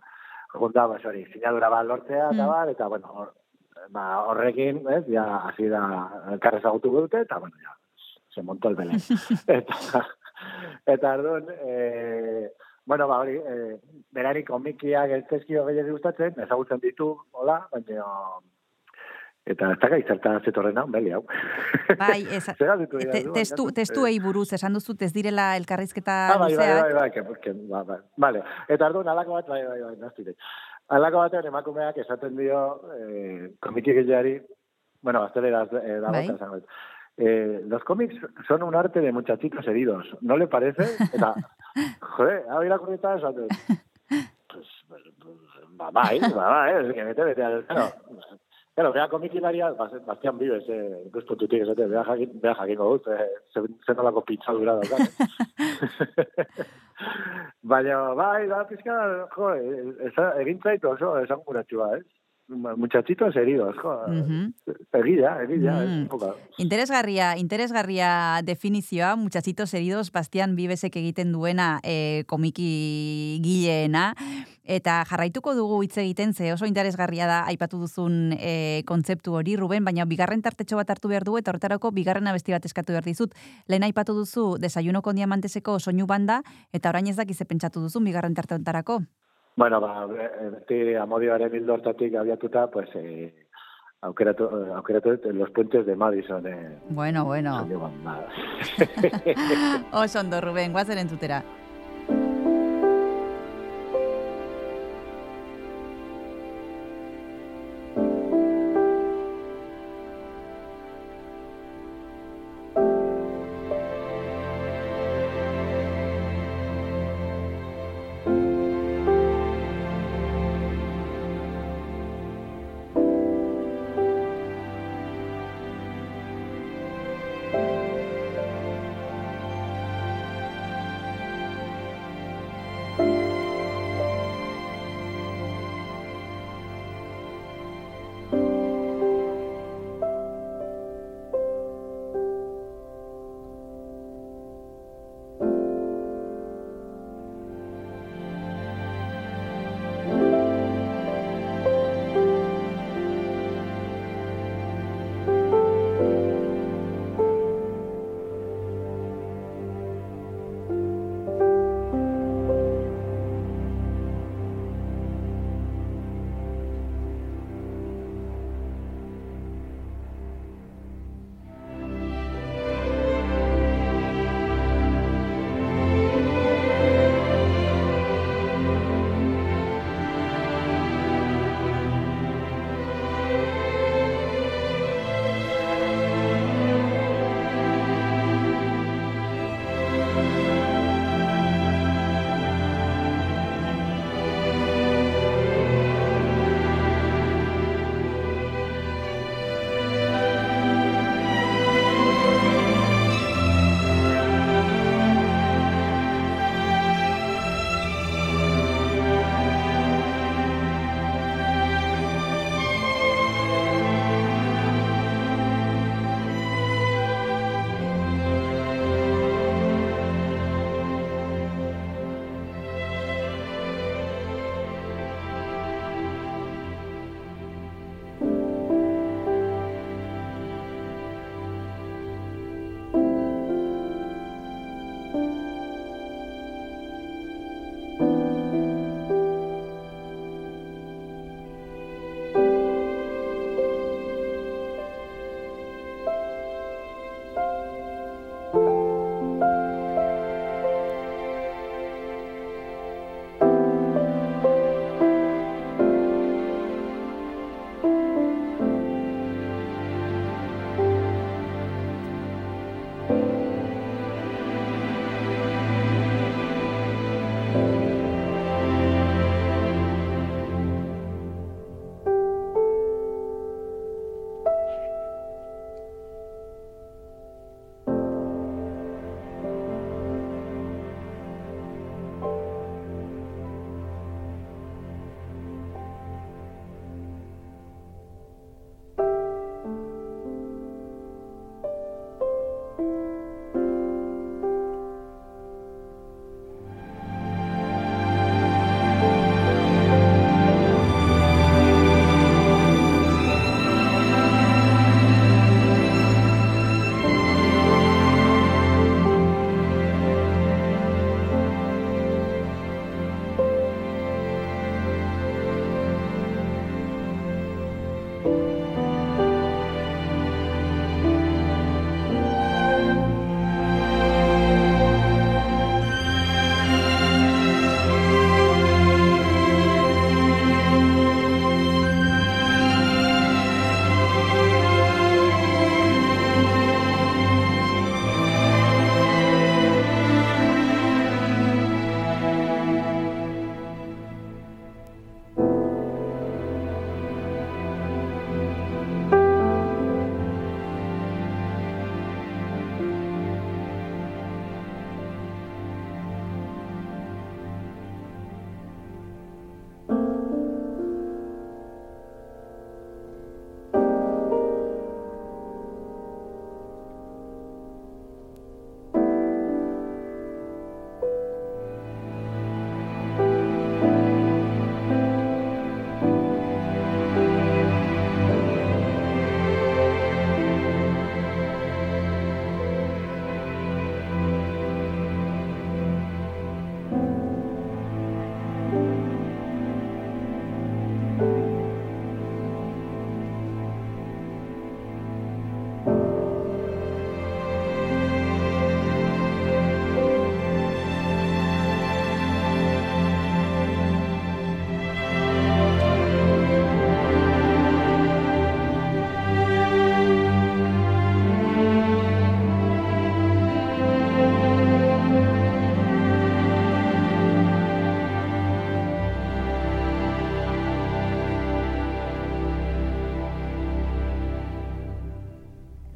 jonda, ba, sorry, sinadura bat lortzea, eta Mm. bar, eta, bueno, ba, horrekin, ez, ja, hasi da, agutu dute, eta, bueno, ja, se montó el Belén. eta, eta, ardun, e, bueno, ba, hori, e, berari komikiak ez tezkio gehiago gustatzen, ezagutzen ditu, hola, baina, eta ez dakit zertan zetorren hau, beli hau. Bai, ez, te, testu, baina? testuei buruz, esan duzut ez direla elkarrizketa Ah, bai, bai, luzeak. bai, bai, que, que, ba, ba, vale. Eta arduan, alako bat, bai, bai, bai, naztire. Alako batean emakumeak esaten dio eh, komiki gehiari, bueno, gazteleraz eh, dago, Bai. Eta esango dut. eh, los cómics son un arte de muchachitos heridos, ¿no le parece? Eta, joder, hau irakurrita esaten. Pues, pues, pues, ba, bai, ba, bai, es que bete, bete, claro, Claro, bea komikilaria, Bas- Bastian Bibes, eh, ikuspuntutik esate, bea jakin, bea jakingo dut, eh, zen, zen olako pitzadura daukat. Baina, bai, da, pizka, jo, eh, esa, egin zaitu oso, esan guratxua, ez? Muchachitos heridos, jo. Mhm. Egia, egia, Mm. poca. Interesgarria, interesgarria definizioa, muchachitos heridos, Bastian Bibesek egiten duena e, komiki gileena, eta jarraituko dugu hitz egiten, ze oso interesgarria da aipatu duzun e, kontzeptu hori, Ruben, baina bigarren tartetxo bat hartu behar du, eta horretarako bigarren abesti bat eskatu behar dizut. Lehen aipatu duzu desayuno diamanteseko soinu banda, eta orain ez dakize pentsatu duzun bigarren tarte honetarako. Bueno, ba, be- beti amodioaren hildo hortatik abiatuta, pues, aukeratu, eh, aukeratu dut los puentes de Madison, eh, Bueno, bueno. Oso ondo, Ruben, guazen entzutera.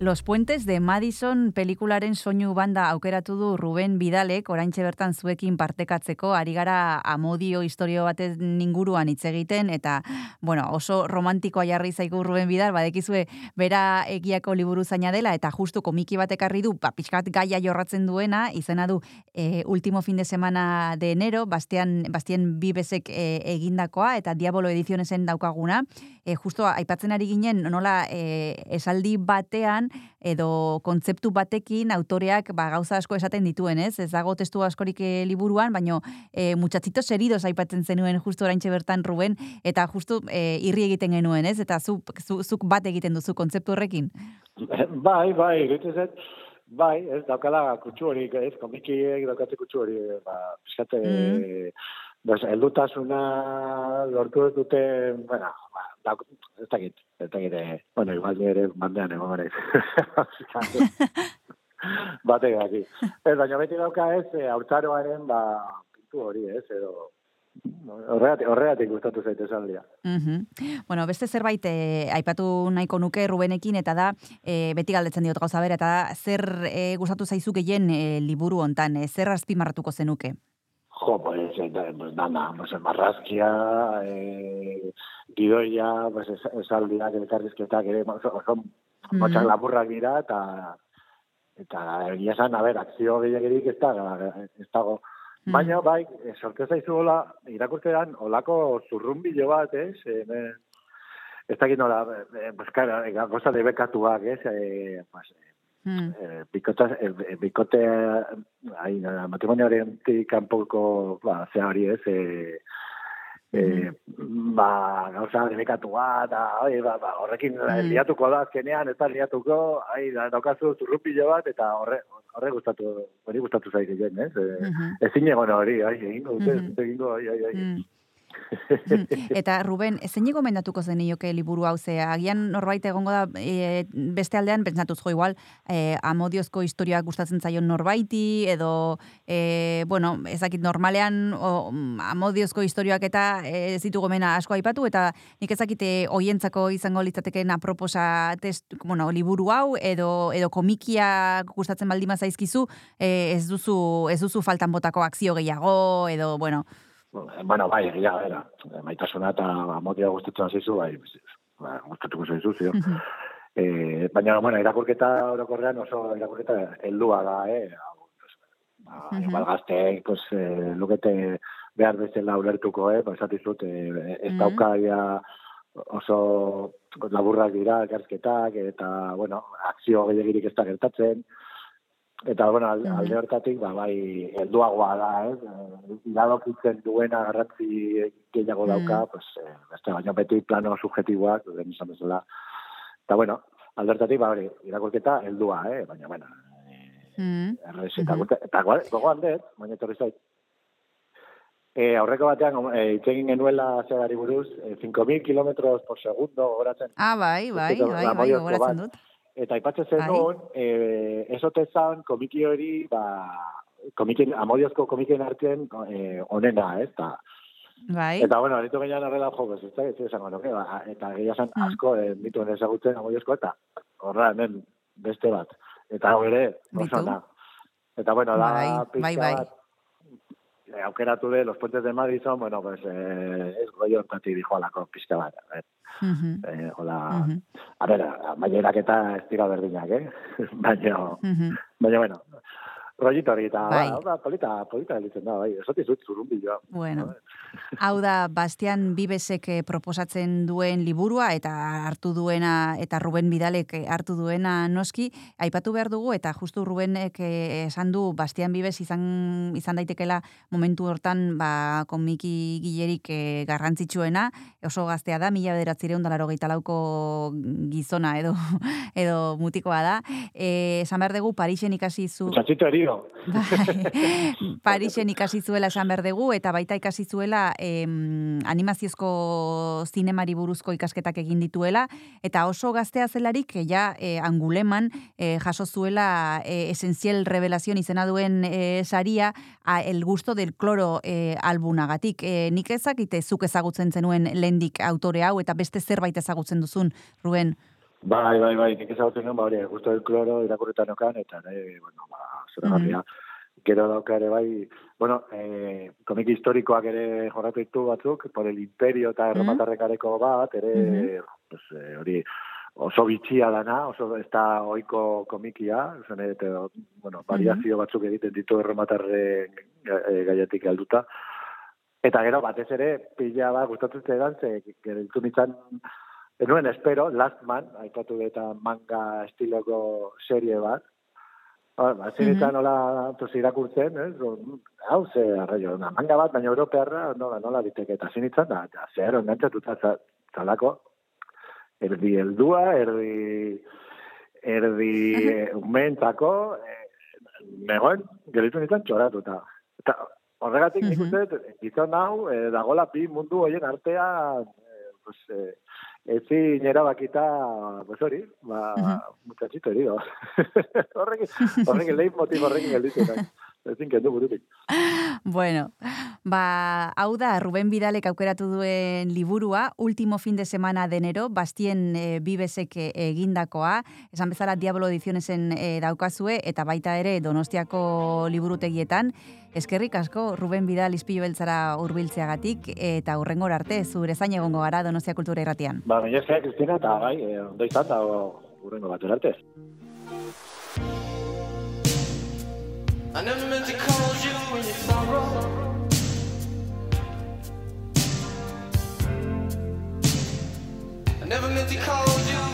Los Puentes de Madison pelikularen soinu banda aukeratu du Ruben Bidalek, oraintxe bertan zuekin partekatzeko, ari gara amodio historio batez ninguruan hitz egiten, eta, bueno, oso romantikoa jarri zaigu Ruben Bidal, badekizue bera egiako liburu zaina dela, eta justu komiki bat ekarri du, ba, pixkat gaia jorratzen duena, izena du, e, último fin de semana de enero, Bastian, Bastien Bibesek e, egindakoa, eta Diabolo edizionesen daukaguna, e, justo aipatzen ari ginen, nola e, esaldi batean, edo kontzeptu batekin autoreak ba, gauza asko esaten dituen, ez? Ez dago testu askorik eh, liburuan, baino e, muchachitos heridos aipatzen zenuen justu oraintxe bertan Ruben, eta justu e, irri egiten genuen, ez? Eta zu, zu, zuk bat egiten duzu kontzeptu horrekin? Bai, bai, egiten bai, ez daukala kutsu hori, ez, komikiek daukate kutsu hori, ba, piskate, mm. Pues, eldutasuna lortu ez dute, bueno, ba, da, ez dakit, ez dakit, eh, bueno, igual ere bandean egon gara Bate gaki. Ez, baina beti dauka ez, e, aurtzaroaren, ba, pintu hori, ez, edo, Horregatik, horregatik gustatu zaite esaldia. Mm Bueno, beste zerbait eh, aipatu nahiko nuke Rubenekin eta da eh, beti galdetzen diot gauza bera eta da zer eh, gustatu zaizu gehien eh, liburu hontan, eh, zer azpimarratuko zenuke? Jo, pues, eh, pues nada, pues marrazkia, eh, gidoia, pues esaldiak, elkarrizketak ere, oso, mm -hmm. lapurrak dira, eta eta egia esan, a ber, akzio gehiagirik ez da, ez dago. Mm. Baina, bai, eh, sorpresa izu hola, irakurtean, olako zurrumbilo bat, ez? Eh, ez dakit nola, eh, pues, cara, goza de bekatuak, ez? Eh, pues, Mm. Eh, bikota, eh, bikote, ai, matrimonioaren kanpoko, ba, ze hori ez, eh, eh, ba, gauza, debekatua, da, oi, ba, ba, horrekin mm. liatuko da, azkenean, ez da liatuko, ai, da, daukazu zurrupilo bat, eta horre, horre gustatu, hori gustatu zaik egin, ez? Eh, mm -hmm. Ez zine, bueno, hori, ai, egingo, mm -hmm. egingo, ai, ai, ai. Mm. Eta Ruben, zein gomendatuko zen nioke liburu hau? Ze agian norbait egongo da e, beste aldean pentsatuz jo igual e, amodiozko historia gustatzen zaion norbaiti edo e, bueno, ezakit normalean o, amodiozko historiak eta e, zitu gomena asko aipatu eta nik ezakite hoientzako izango litzateken aproposa test, bueno, liburu hau edo edo komikia gustatzen baldima zaizkizu e, ez duzu ez duzu faltan botako akzio gehiago edo bueno, Bueno, bai, egia, era. Maitasuna eta amotia gustatzen zizu, bai, ba, gustatuko zaizu, zio. eh, baina, bueno, irakurketa orokorrean oso irakurketa heldua da, eh? Ba, uh -huh. Igual gazte, pues, eh, lukete behar bezala ulertuko, eh? Ba, esatizut, eh, ez dauka ja oso laburrak dira, elkarzketak, eta, bueno, akzio gehiagirik ez da gertatzen, Eta, bueno, alde, alde hortatik, ba, bai, helduagoa da, eh? Iradokitzen duena garratzi gehiago dauka, mm. pues, eh, beste, baina beti plano subjetiboak, den izan bezala. Eta, bueno, alde hortatik, ba, hori, irakurketa heldua, eh? Baina, bueno, eh, mm. errez, eta, mm -hmm. eta, gogo handet, baina etorri zait, E, aurreko batean, e, itzegin genuela zerari buruz, e, 5.000 kilometros por segundo, goratzen. Ah, bai, bai, bai, bai, goratzen dut. Eta ipatzen zen nun, e, esote zan komiki hori, ba, komiki, amodiozko komikien artean e, onena, ez da. Bai. Eta, bueno, aritu gainean arrela jo, ez da, ez esango nuke, ba, eta gehiago zan mm. asko, e, mitu ezagutzen amodiozko, eta horra, hemen, beste bat. Eta hau ere, oso Eta, bueno, da, bai, pizka bai, bai. bat, eh, aukeratu de los puentes de Madison, bueno, pues, eh, es goio entati dijo alako pizka bat. Eh. Uh -huh. eh, hola, uh -huh. a ver, maierak eta ez dira berdinak, eh? baina, uh -huh. baina, bueno, rollito hori eta, bai. ba, polita, polita elitzen da, bai, esotiz dut zurun biloa. Bueno, hau da, Bastian Bibesek eh, proposatzen duen liburua eta hartu duena, eta Ruben Bidalek eh, hartu duena noski, aipatu behar dugu, eta justu Rubenek eh, esan du Bastian Bibes izan, izan daitekela momentu hortan, ba, komiki gilerik garrantzitsuena, oso gaztea da, mila bederatzireun dalaro lauko gizona edo edo mutikoa da. esan behar dugu, Parixen ikasi zu... Txatxito Bai, Parisen ikasi zuela esan berdegu, eta baita ikasi zuela em, animaziozko zinemari buruzko ikasketak egin dituela, eta oso gaztea zelarik, ja, e, anguleman, e, jaso zuela e, esenziel revelazion izena duen e, saria, a, el gusto del kloro e, albunagatik. E, nik ezakite zuk ezagutzen zenuen lendik autore hau, eta beste zerbait ezagutzen duzun, Ruben? Bai, bai, bai, nik ezagutzen nuen, ba, hori, gusto del kloro irakurretan okan, eta, ne, bueno, ba, zera garria. Gero dauka ere, bai, bueno, eh, komik historikoak ere jorratu ditu batzuk, por el imperio eta erromatarrekareko bat, ere, pues, eh, hori, oso bitxia dana, oso ez da oiko komikia, zen, eta, bueno, variazio batzuk egiten ditu erromatarren eh, gaiatik alduta. Eta gero, batez ere, pila bat gustatu zitzaidan, ze, gero nintzen, enuen espero, Last Man, aipatu eta manga estiloko serie bat, Ba, ba, zinetan nola pues, irakurtzen, ez? Hau, ze, arraio, manga bat, baina europearra nola, nola diteke, eta zinitzen, da, da, zer, engantzatuta za- zalako, erdi heldua, erdi, erdi eh, umentzako, eh, negoen, gelitu nintzen txoratuta. Eta horregatik nik uste, dut, gizon hau, eh, dagola bi mundu hoien artean, eh, pues, eh, ezin erabakita, pues hori, ba, muchachito herido. horrekin, horrekin lehin motiv horrekin gelditu nahi. Ezin kendu burutik. Bueno, ba, hau da, Ruben Bidalek aukeratu duen liburua, último fin de semana de enero, Bastien e, Bibesek eh, egindakoa, esan bezala Diablo Edizionesen e, daukazue, eta baita ere Donostiako liburutegietan, eskerrik asko Ruben Bidal izpilu beltzara urbiltzeagatik, eta hurrengor arte, zure zain egongo gara Donostia Kultura Irratian. Ba, baina esker, Kristina, eta bai, eh, ondo izan, eta urrengo bat arte. I never meant to call you in your sorrow. I never meant to call you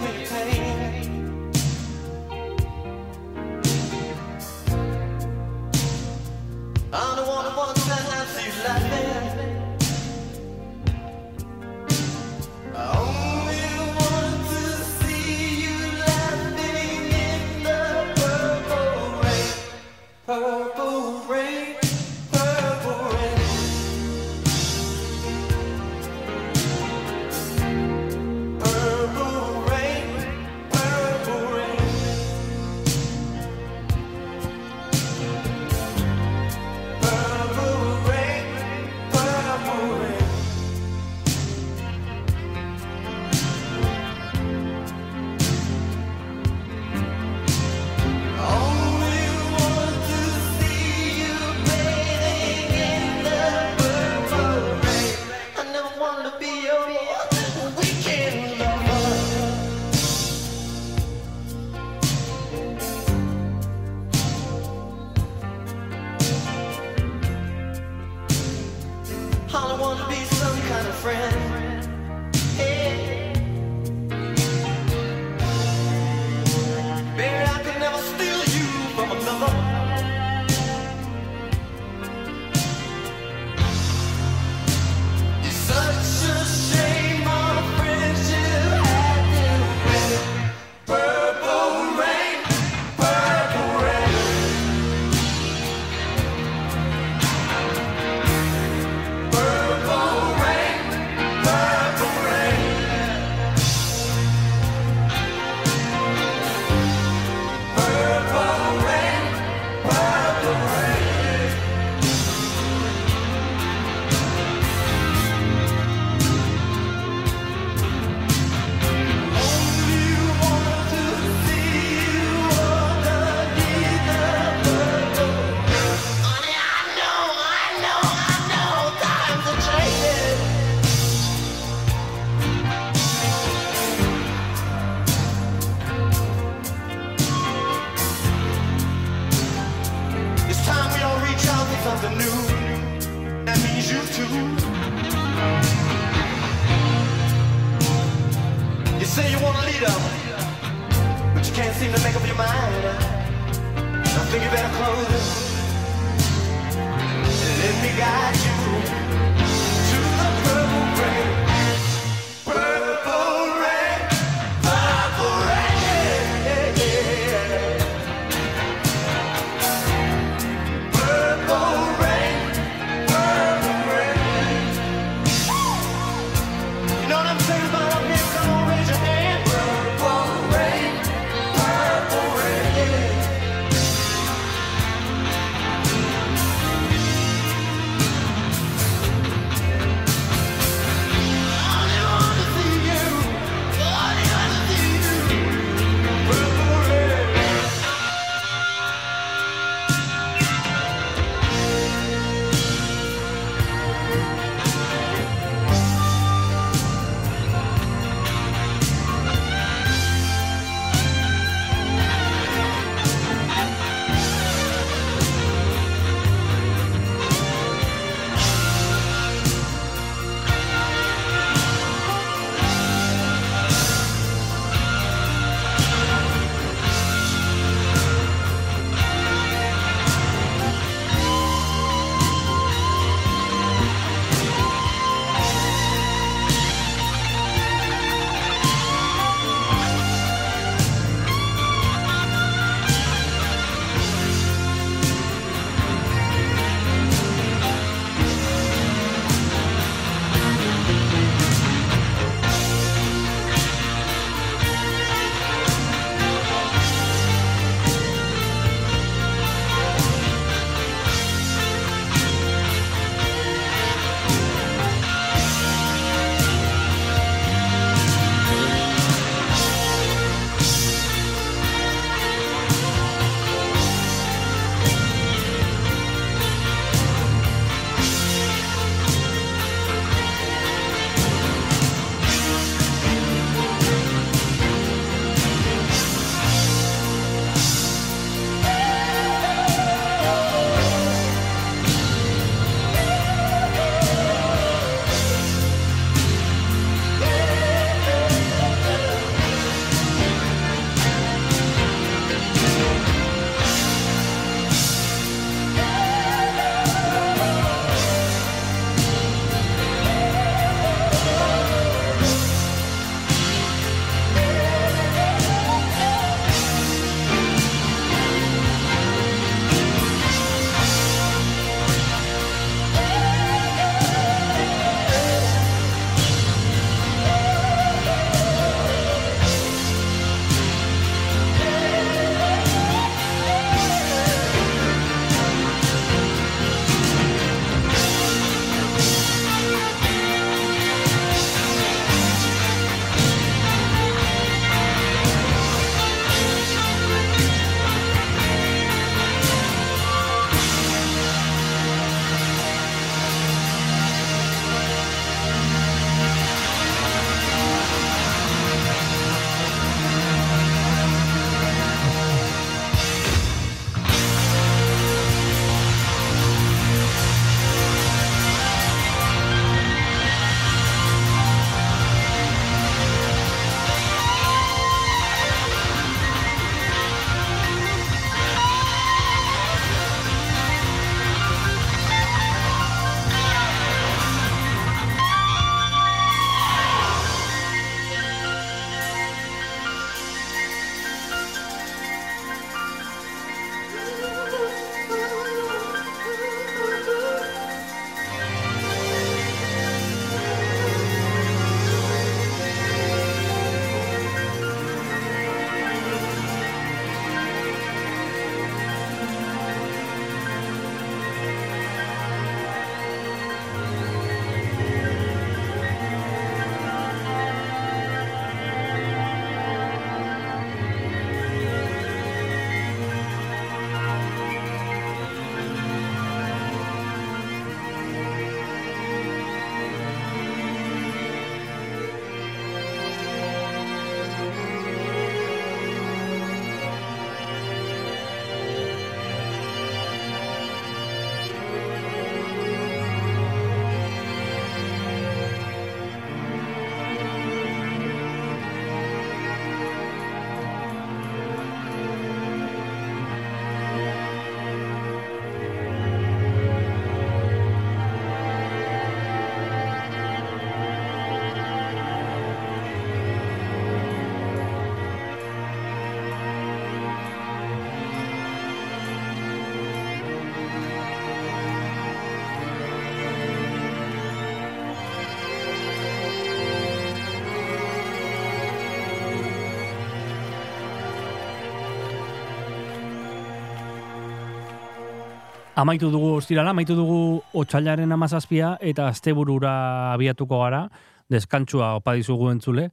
Amaitu dugu ostirala, amaitu dugu otxailaren amazazpia eta asteburura abiatuko gara, deskantzua opa dizugu entzule,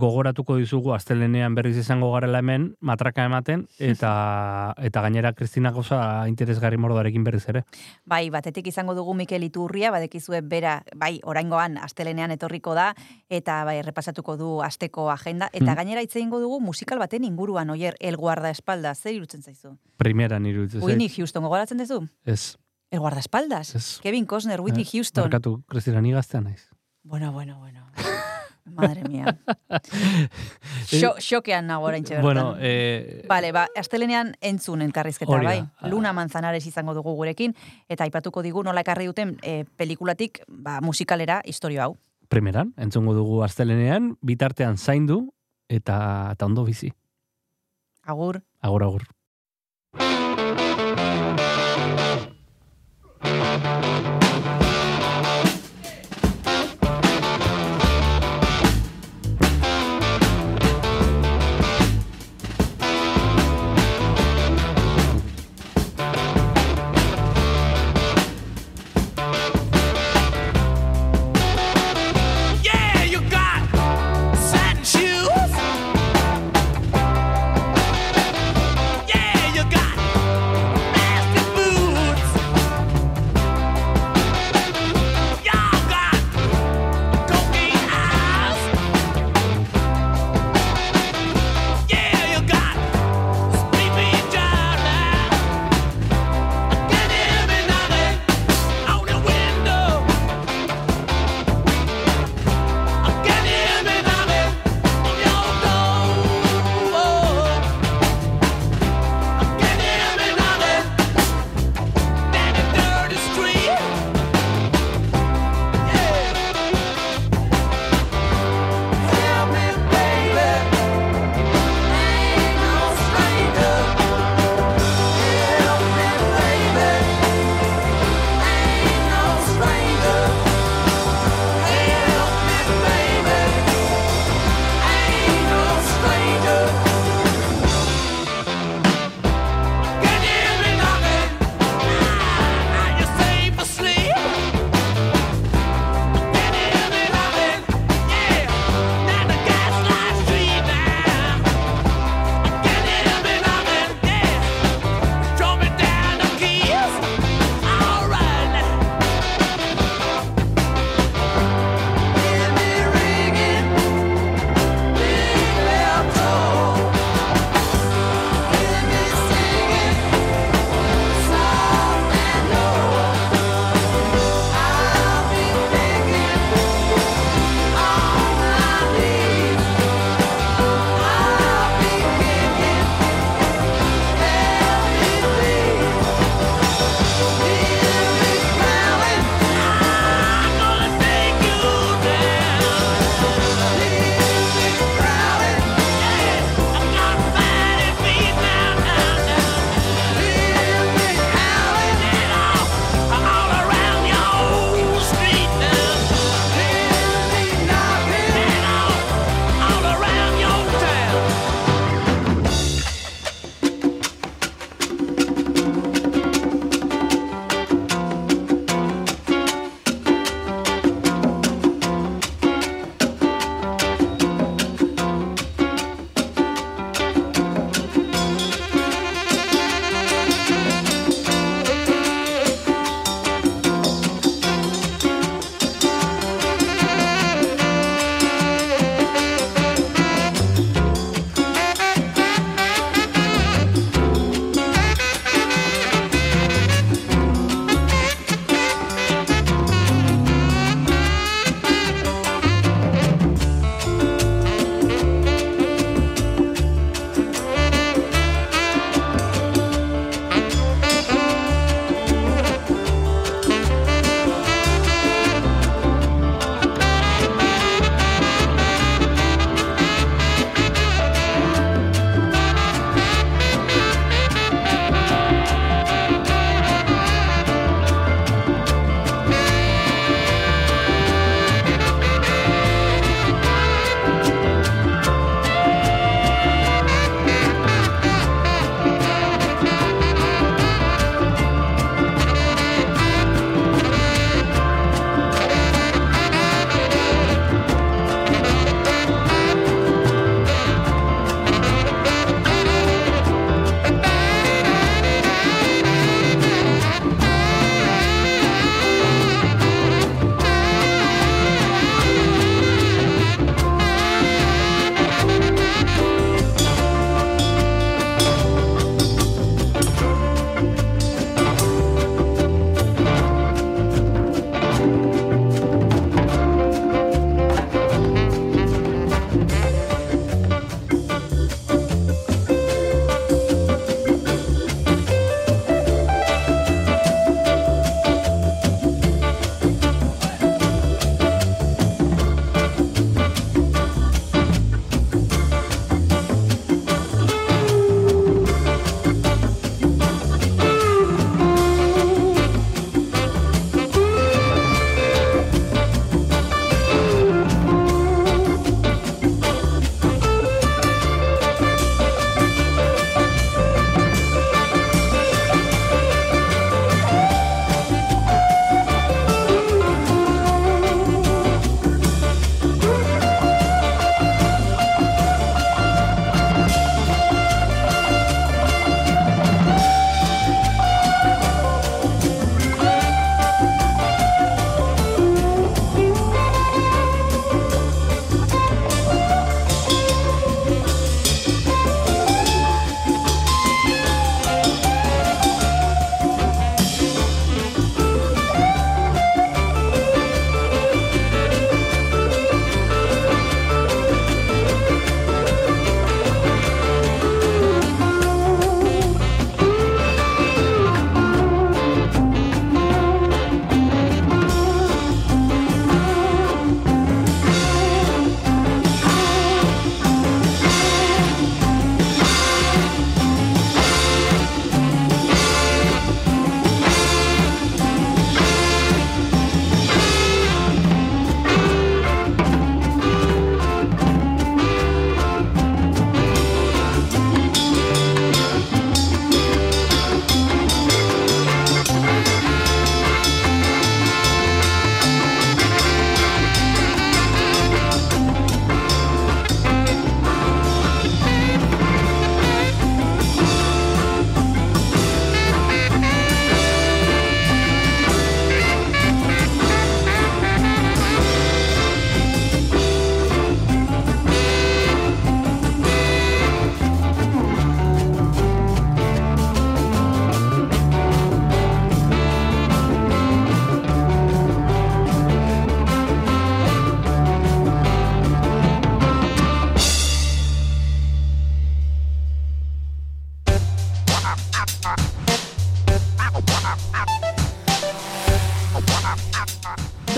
gogoratuko dizugu astelenean berriz izango garela hemen matraka ematen eta eta gainera Kristina goza interesgarri mordoarekin berriz ere. Bai, batetik izango dugu Mikel Iturria, badekizue bera, bai, oraingoan astelenean etorriko da eta bai repasatuko du asteko agenda eta Mm. gainera hitze egingo dugu musikal baten inguruan oier El guardaespaldas, zer irutzen zaizu? Primeran iruditzen Whitney zait. Houston gogoratzen duzu? Ez. El guardaespaldas. Ez. Kevin Costner, Whitney Eh, Houston. Barkatu, Kristina, ni gaztea naiz. Bueno, bueno, bueno. Madre mía. Xo, xokean nago oraintxe bertan. Bueno, eh, Vale, ba, astelenean entzun elkarrizketa, bai. Luna Manzanares izango dugu gurekin, eta aipatuko digu nola ekarri duten e, pelikulatik ba, musikalera historio hau. primeran, entzungo dugu astelenean, bitartean zaindu eta, eta ondo bizi. Agur. Agur, agur. Yeah,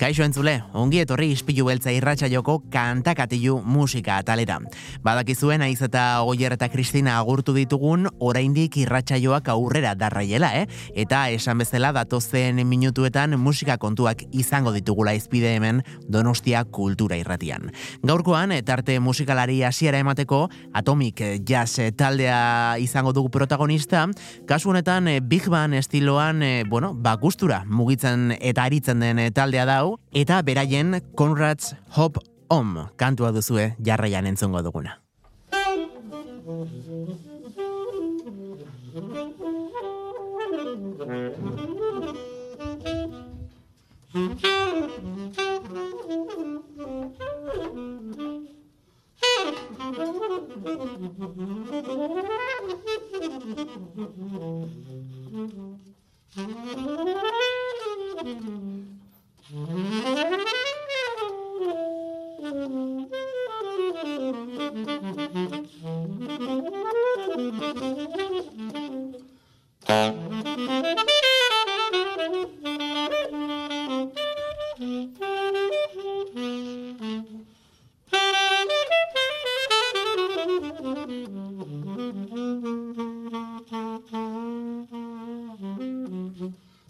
Kaixo entzule, ongi etorri ispilu beltza irratsaioko kantakatilu musika atalera. Badakizuen aiz eta Oier eta Kristina agurtu ditugun oraindik irratsaioak aurrera darraiela, eh? Eta esan bezala datozen minutuetan musika kontuak izango ditugula izpide hemen Donostia Kultura Irratian. Gaurkoan tarte musikalari hasiera emateko Atomic Jazz taldea izango dugu protagonista, kasu honetan eh, Big Bang estiloan, eh, bueno, ba gustura mugitzen eta aritzen den taldea hau eta beraien Conrad's Hop Om kantua duzue jarraian entzongo duguna. Mm-hmm.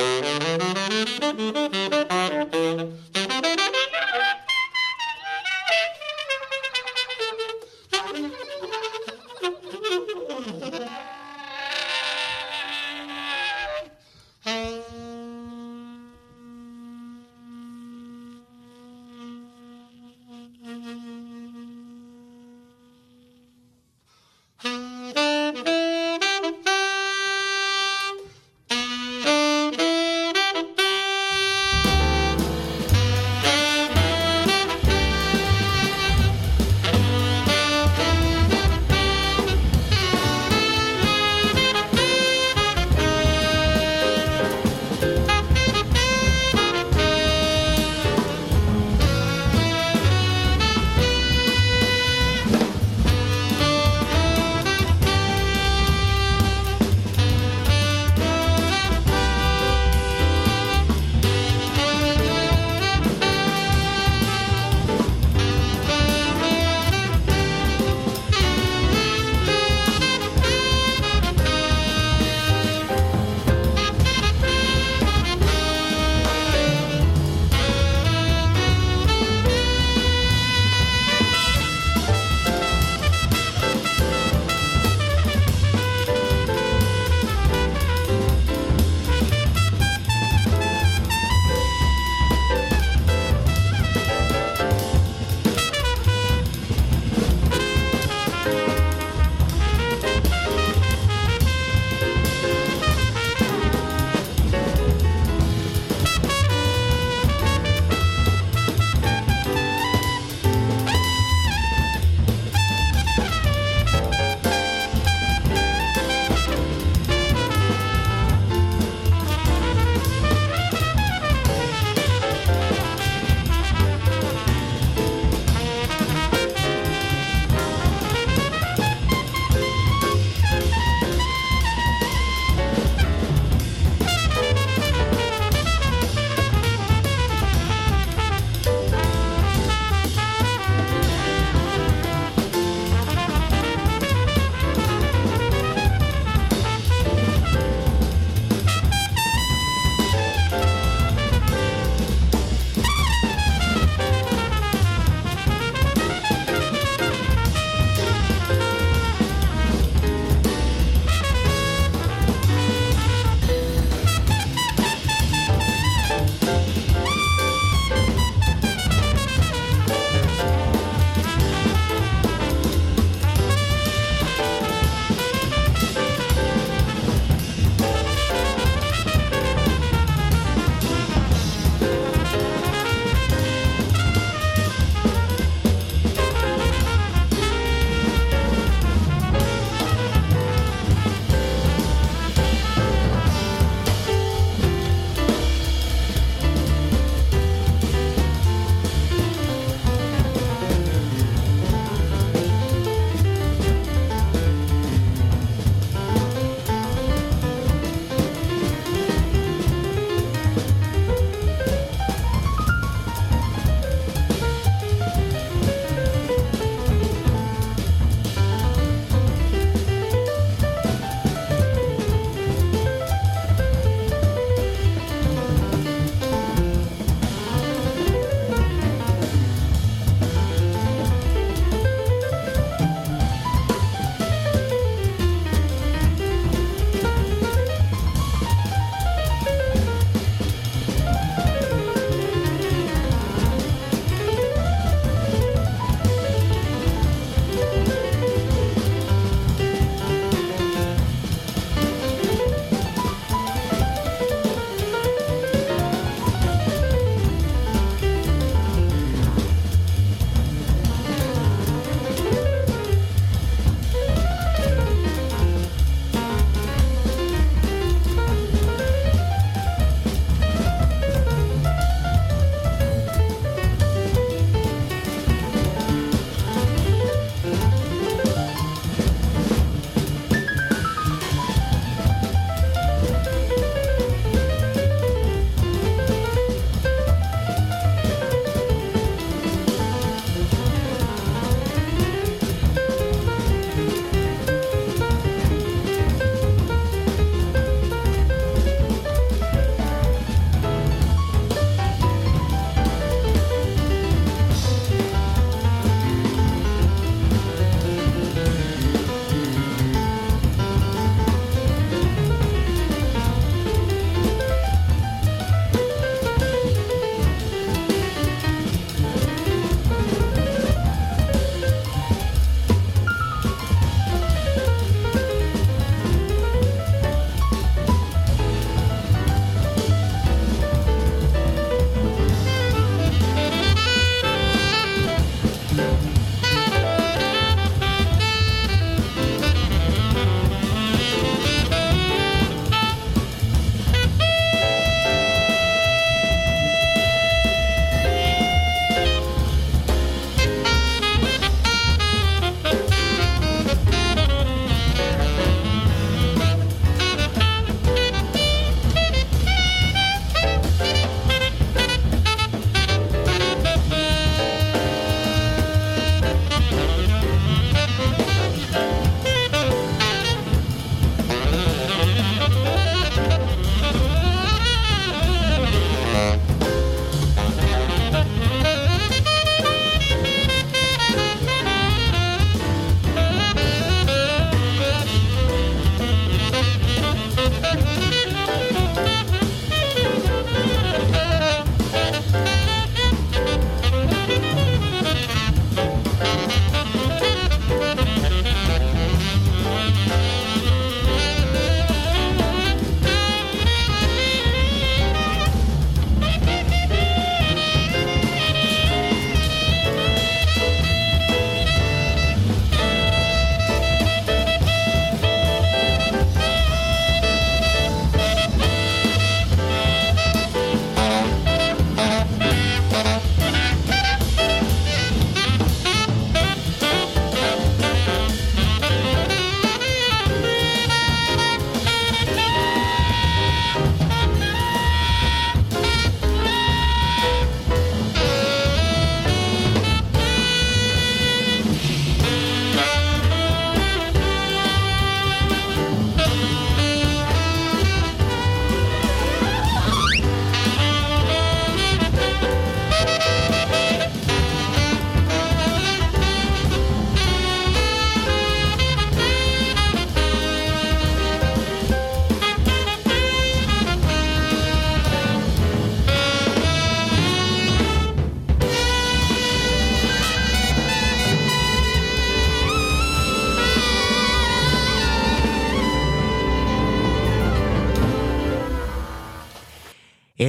Thank you.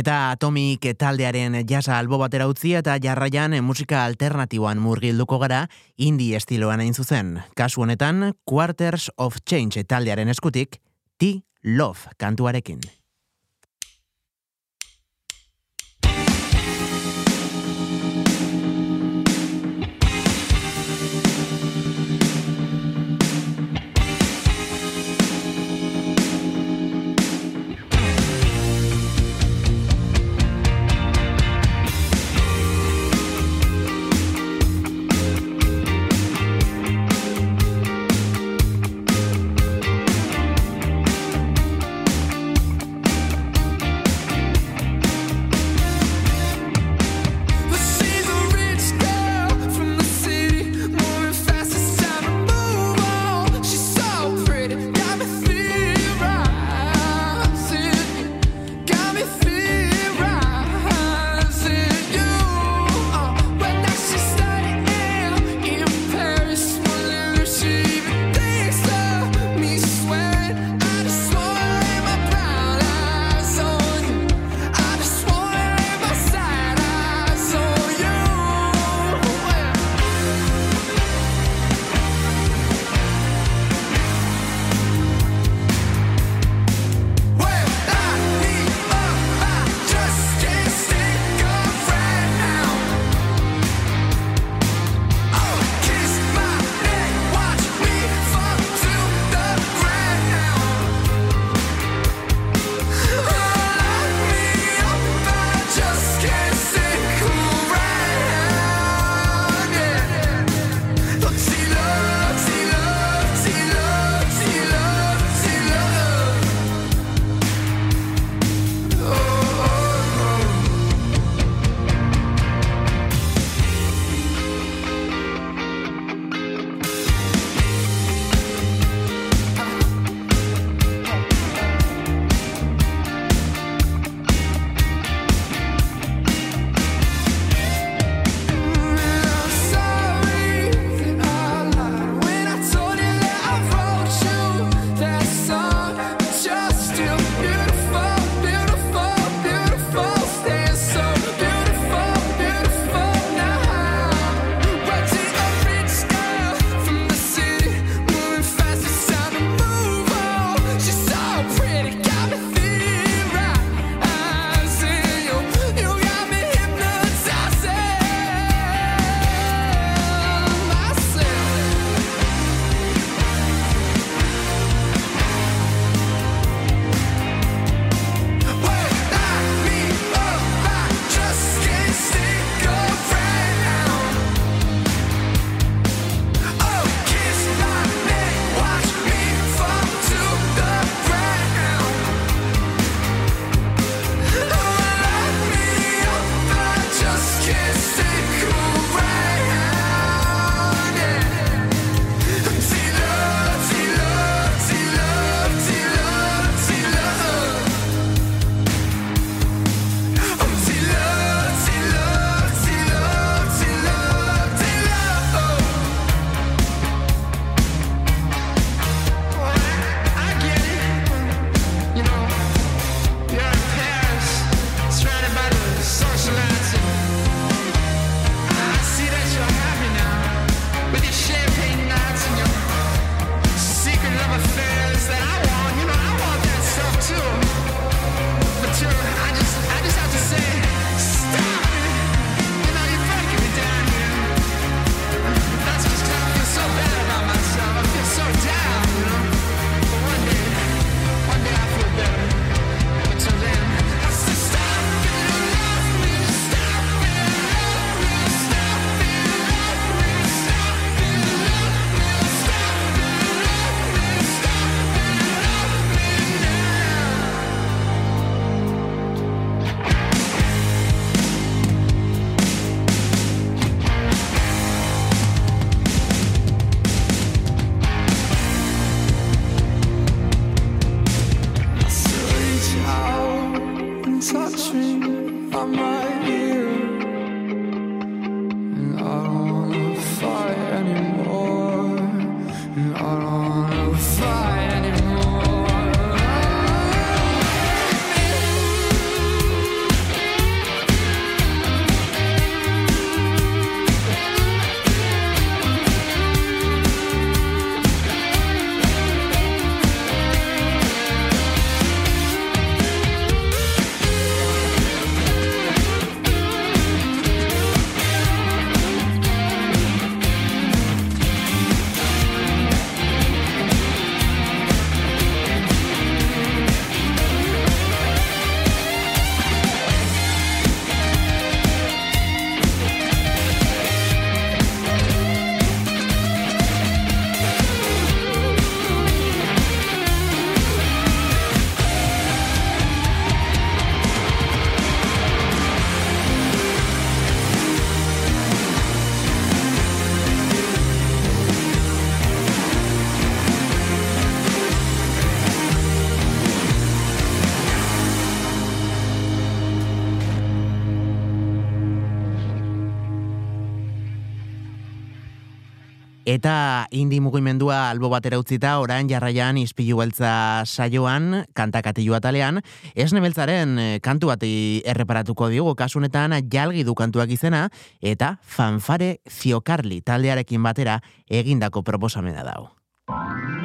Eta Atomic taldearen jasa albo batera utzi eta jarraian musika alternatiboan murgilduko gara indie estiloan hain zuzen. Kasu honetan, Quarters of Change taldearen eskutik, T-Love kantuarekin. Eta indi mugimendua albo batera utzita orain jarraian izpilu beltza saioan, kantakatilu atalean, esne beltzaren eh, kantu bati erreparatuko diogo kasunetan jalgi du kantuak izena, eta fanfare ziokarli taldearekin batera egindako proposamena dago. Thank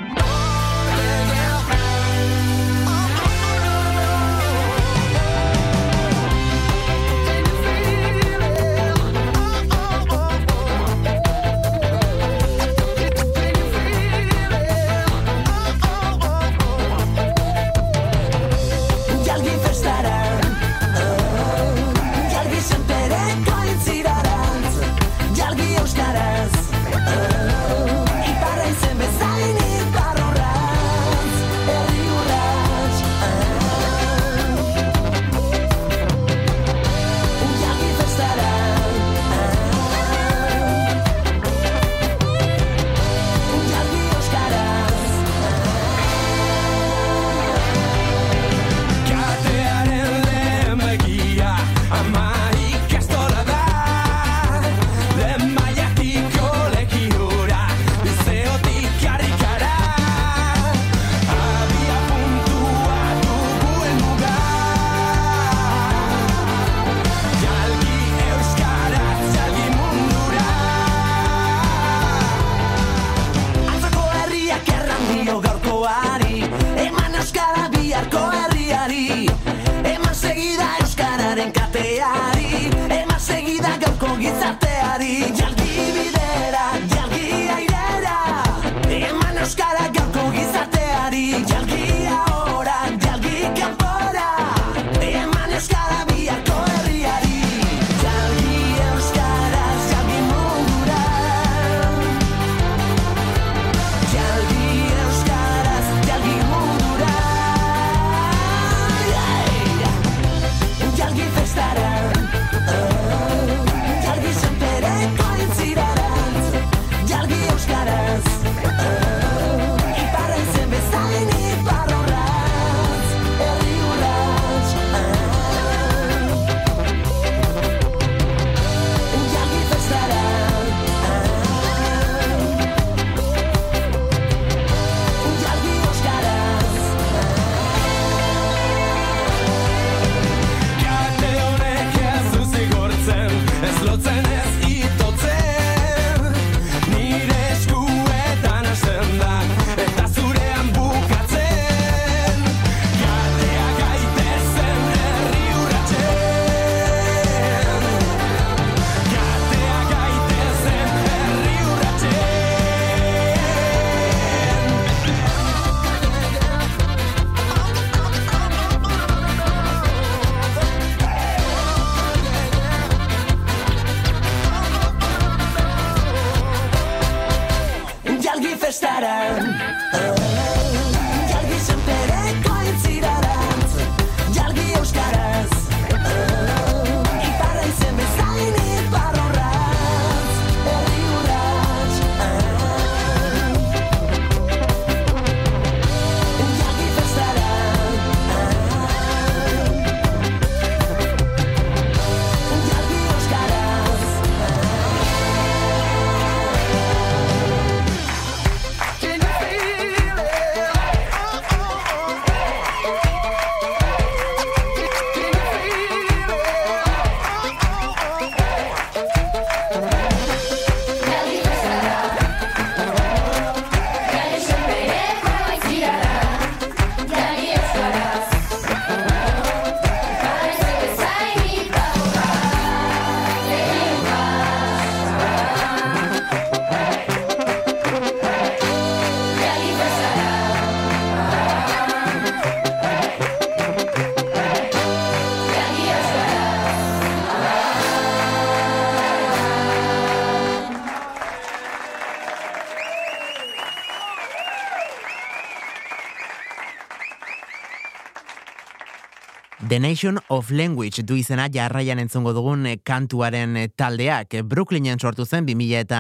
The Nation of Language du izena jarraian entzongo dugun eh, kantuaren eh, taldeak. Eh, Brooklynen sortu zen 2000 eta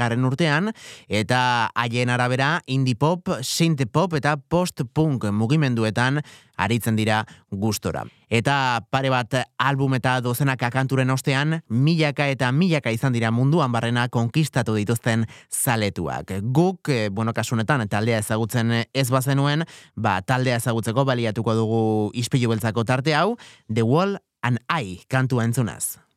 garren urtean eta haien arabera indie pop, synth pop eta post-punk mugimenduetan aritzen dira gustora. Eta pare bat album eta dozenaka kanturen ostean, milaka eta milaka izan dira munduan barrena konkistatu dituzten zaletuak. Guk, eh, bueno, kasunetan, taldea ezagutzen ez bazenuen, ba, taldea ezagutzeko baliatuko dugu ispilu beltzako tarte hau, The Wall and I kantua entzunaz.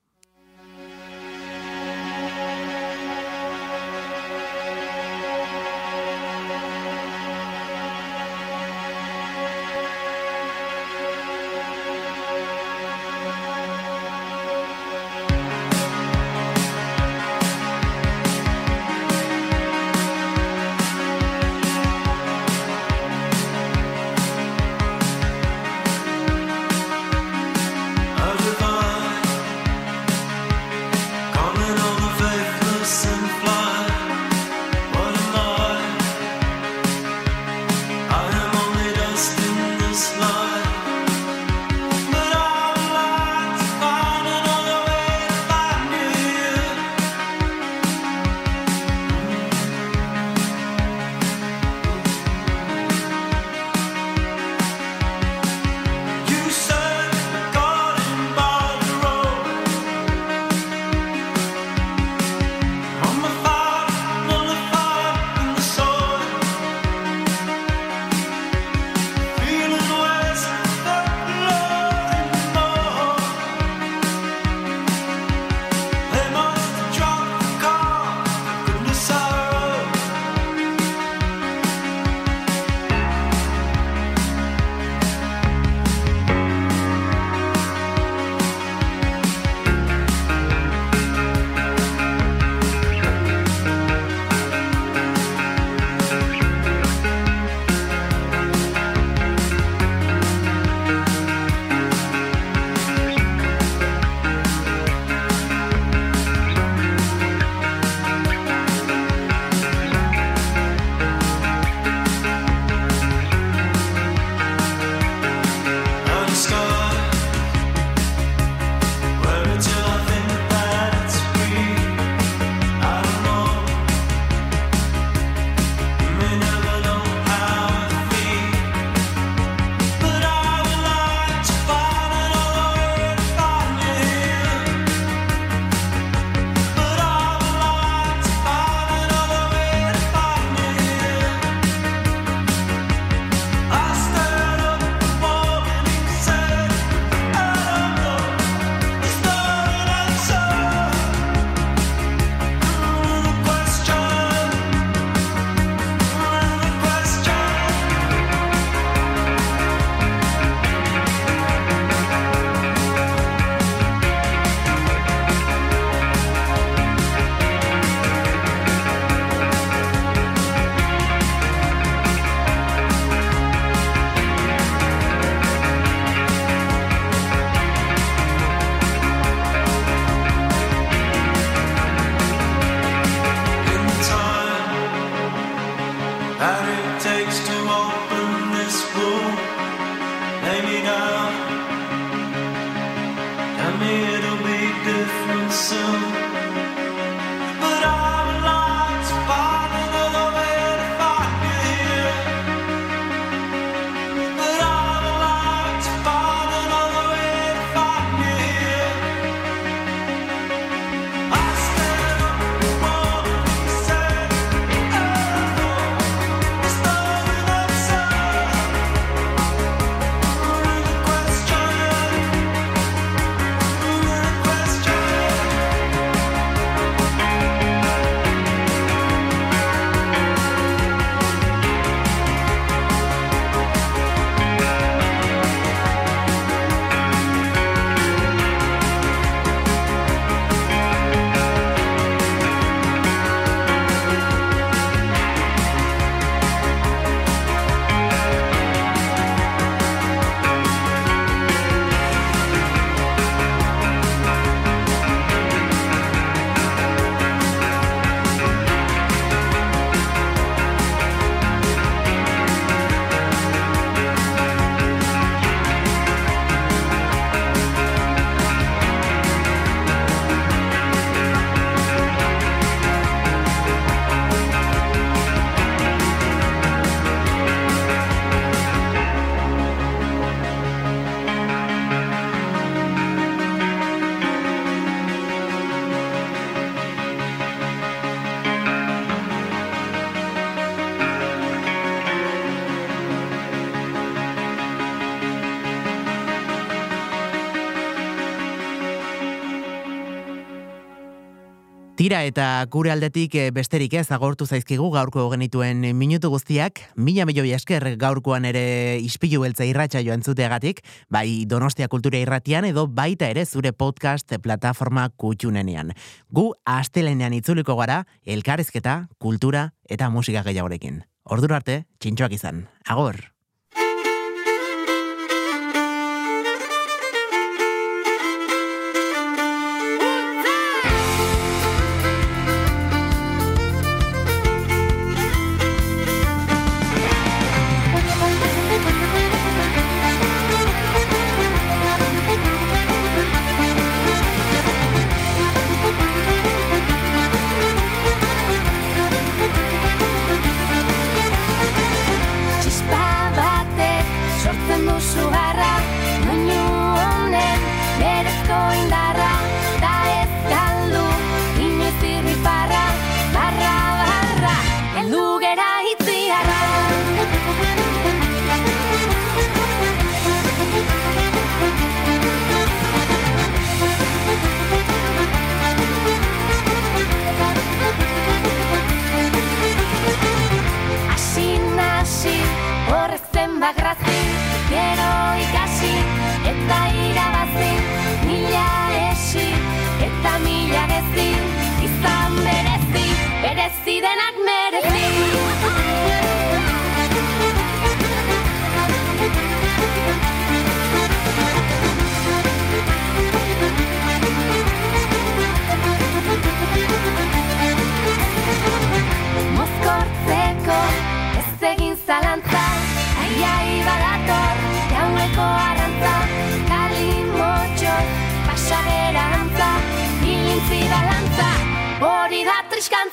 Tira eta gure aldetik eh, besterik ez agortu zaizkigu gaurko genituen minutu guztiak, mila milioi esker gaurkoan ere ispilu beltza irratxa joan zuteagatik, bai Donostia Kultura irratian edo baita ere zure podcast plataforma kutxunenean. Gu astelenean itzuliko gara, elkarrizketa, kultura eta musika gehiagorekin. Ordura arte, txintxoak izan. Agor!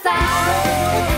Natal.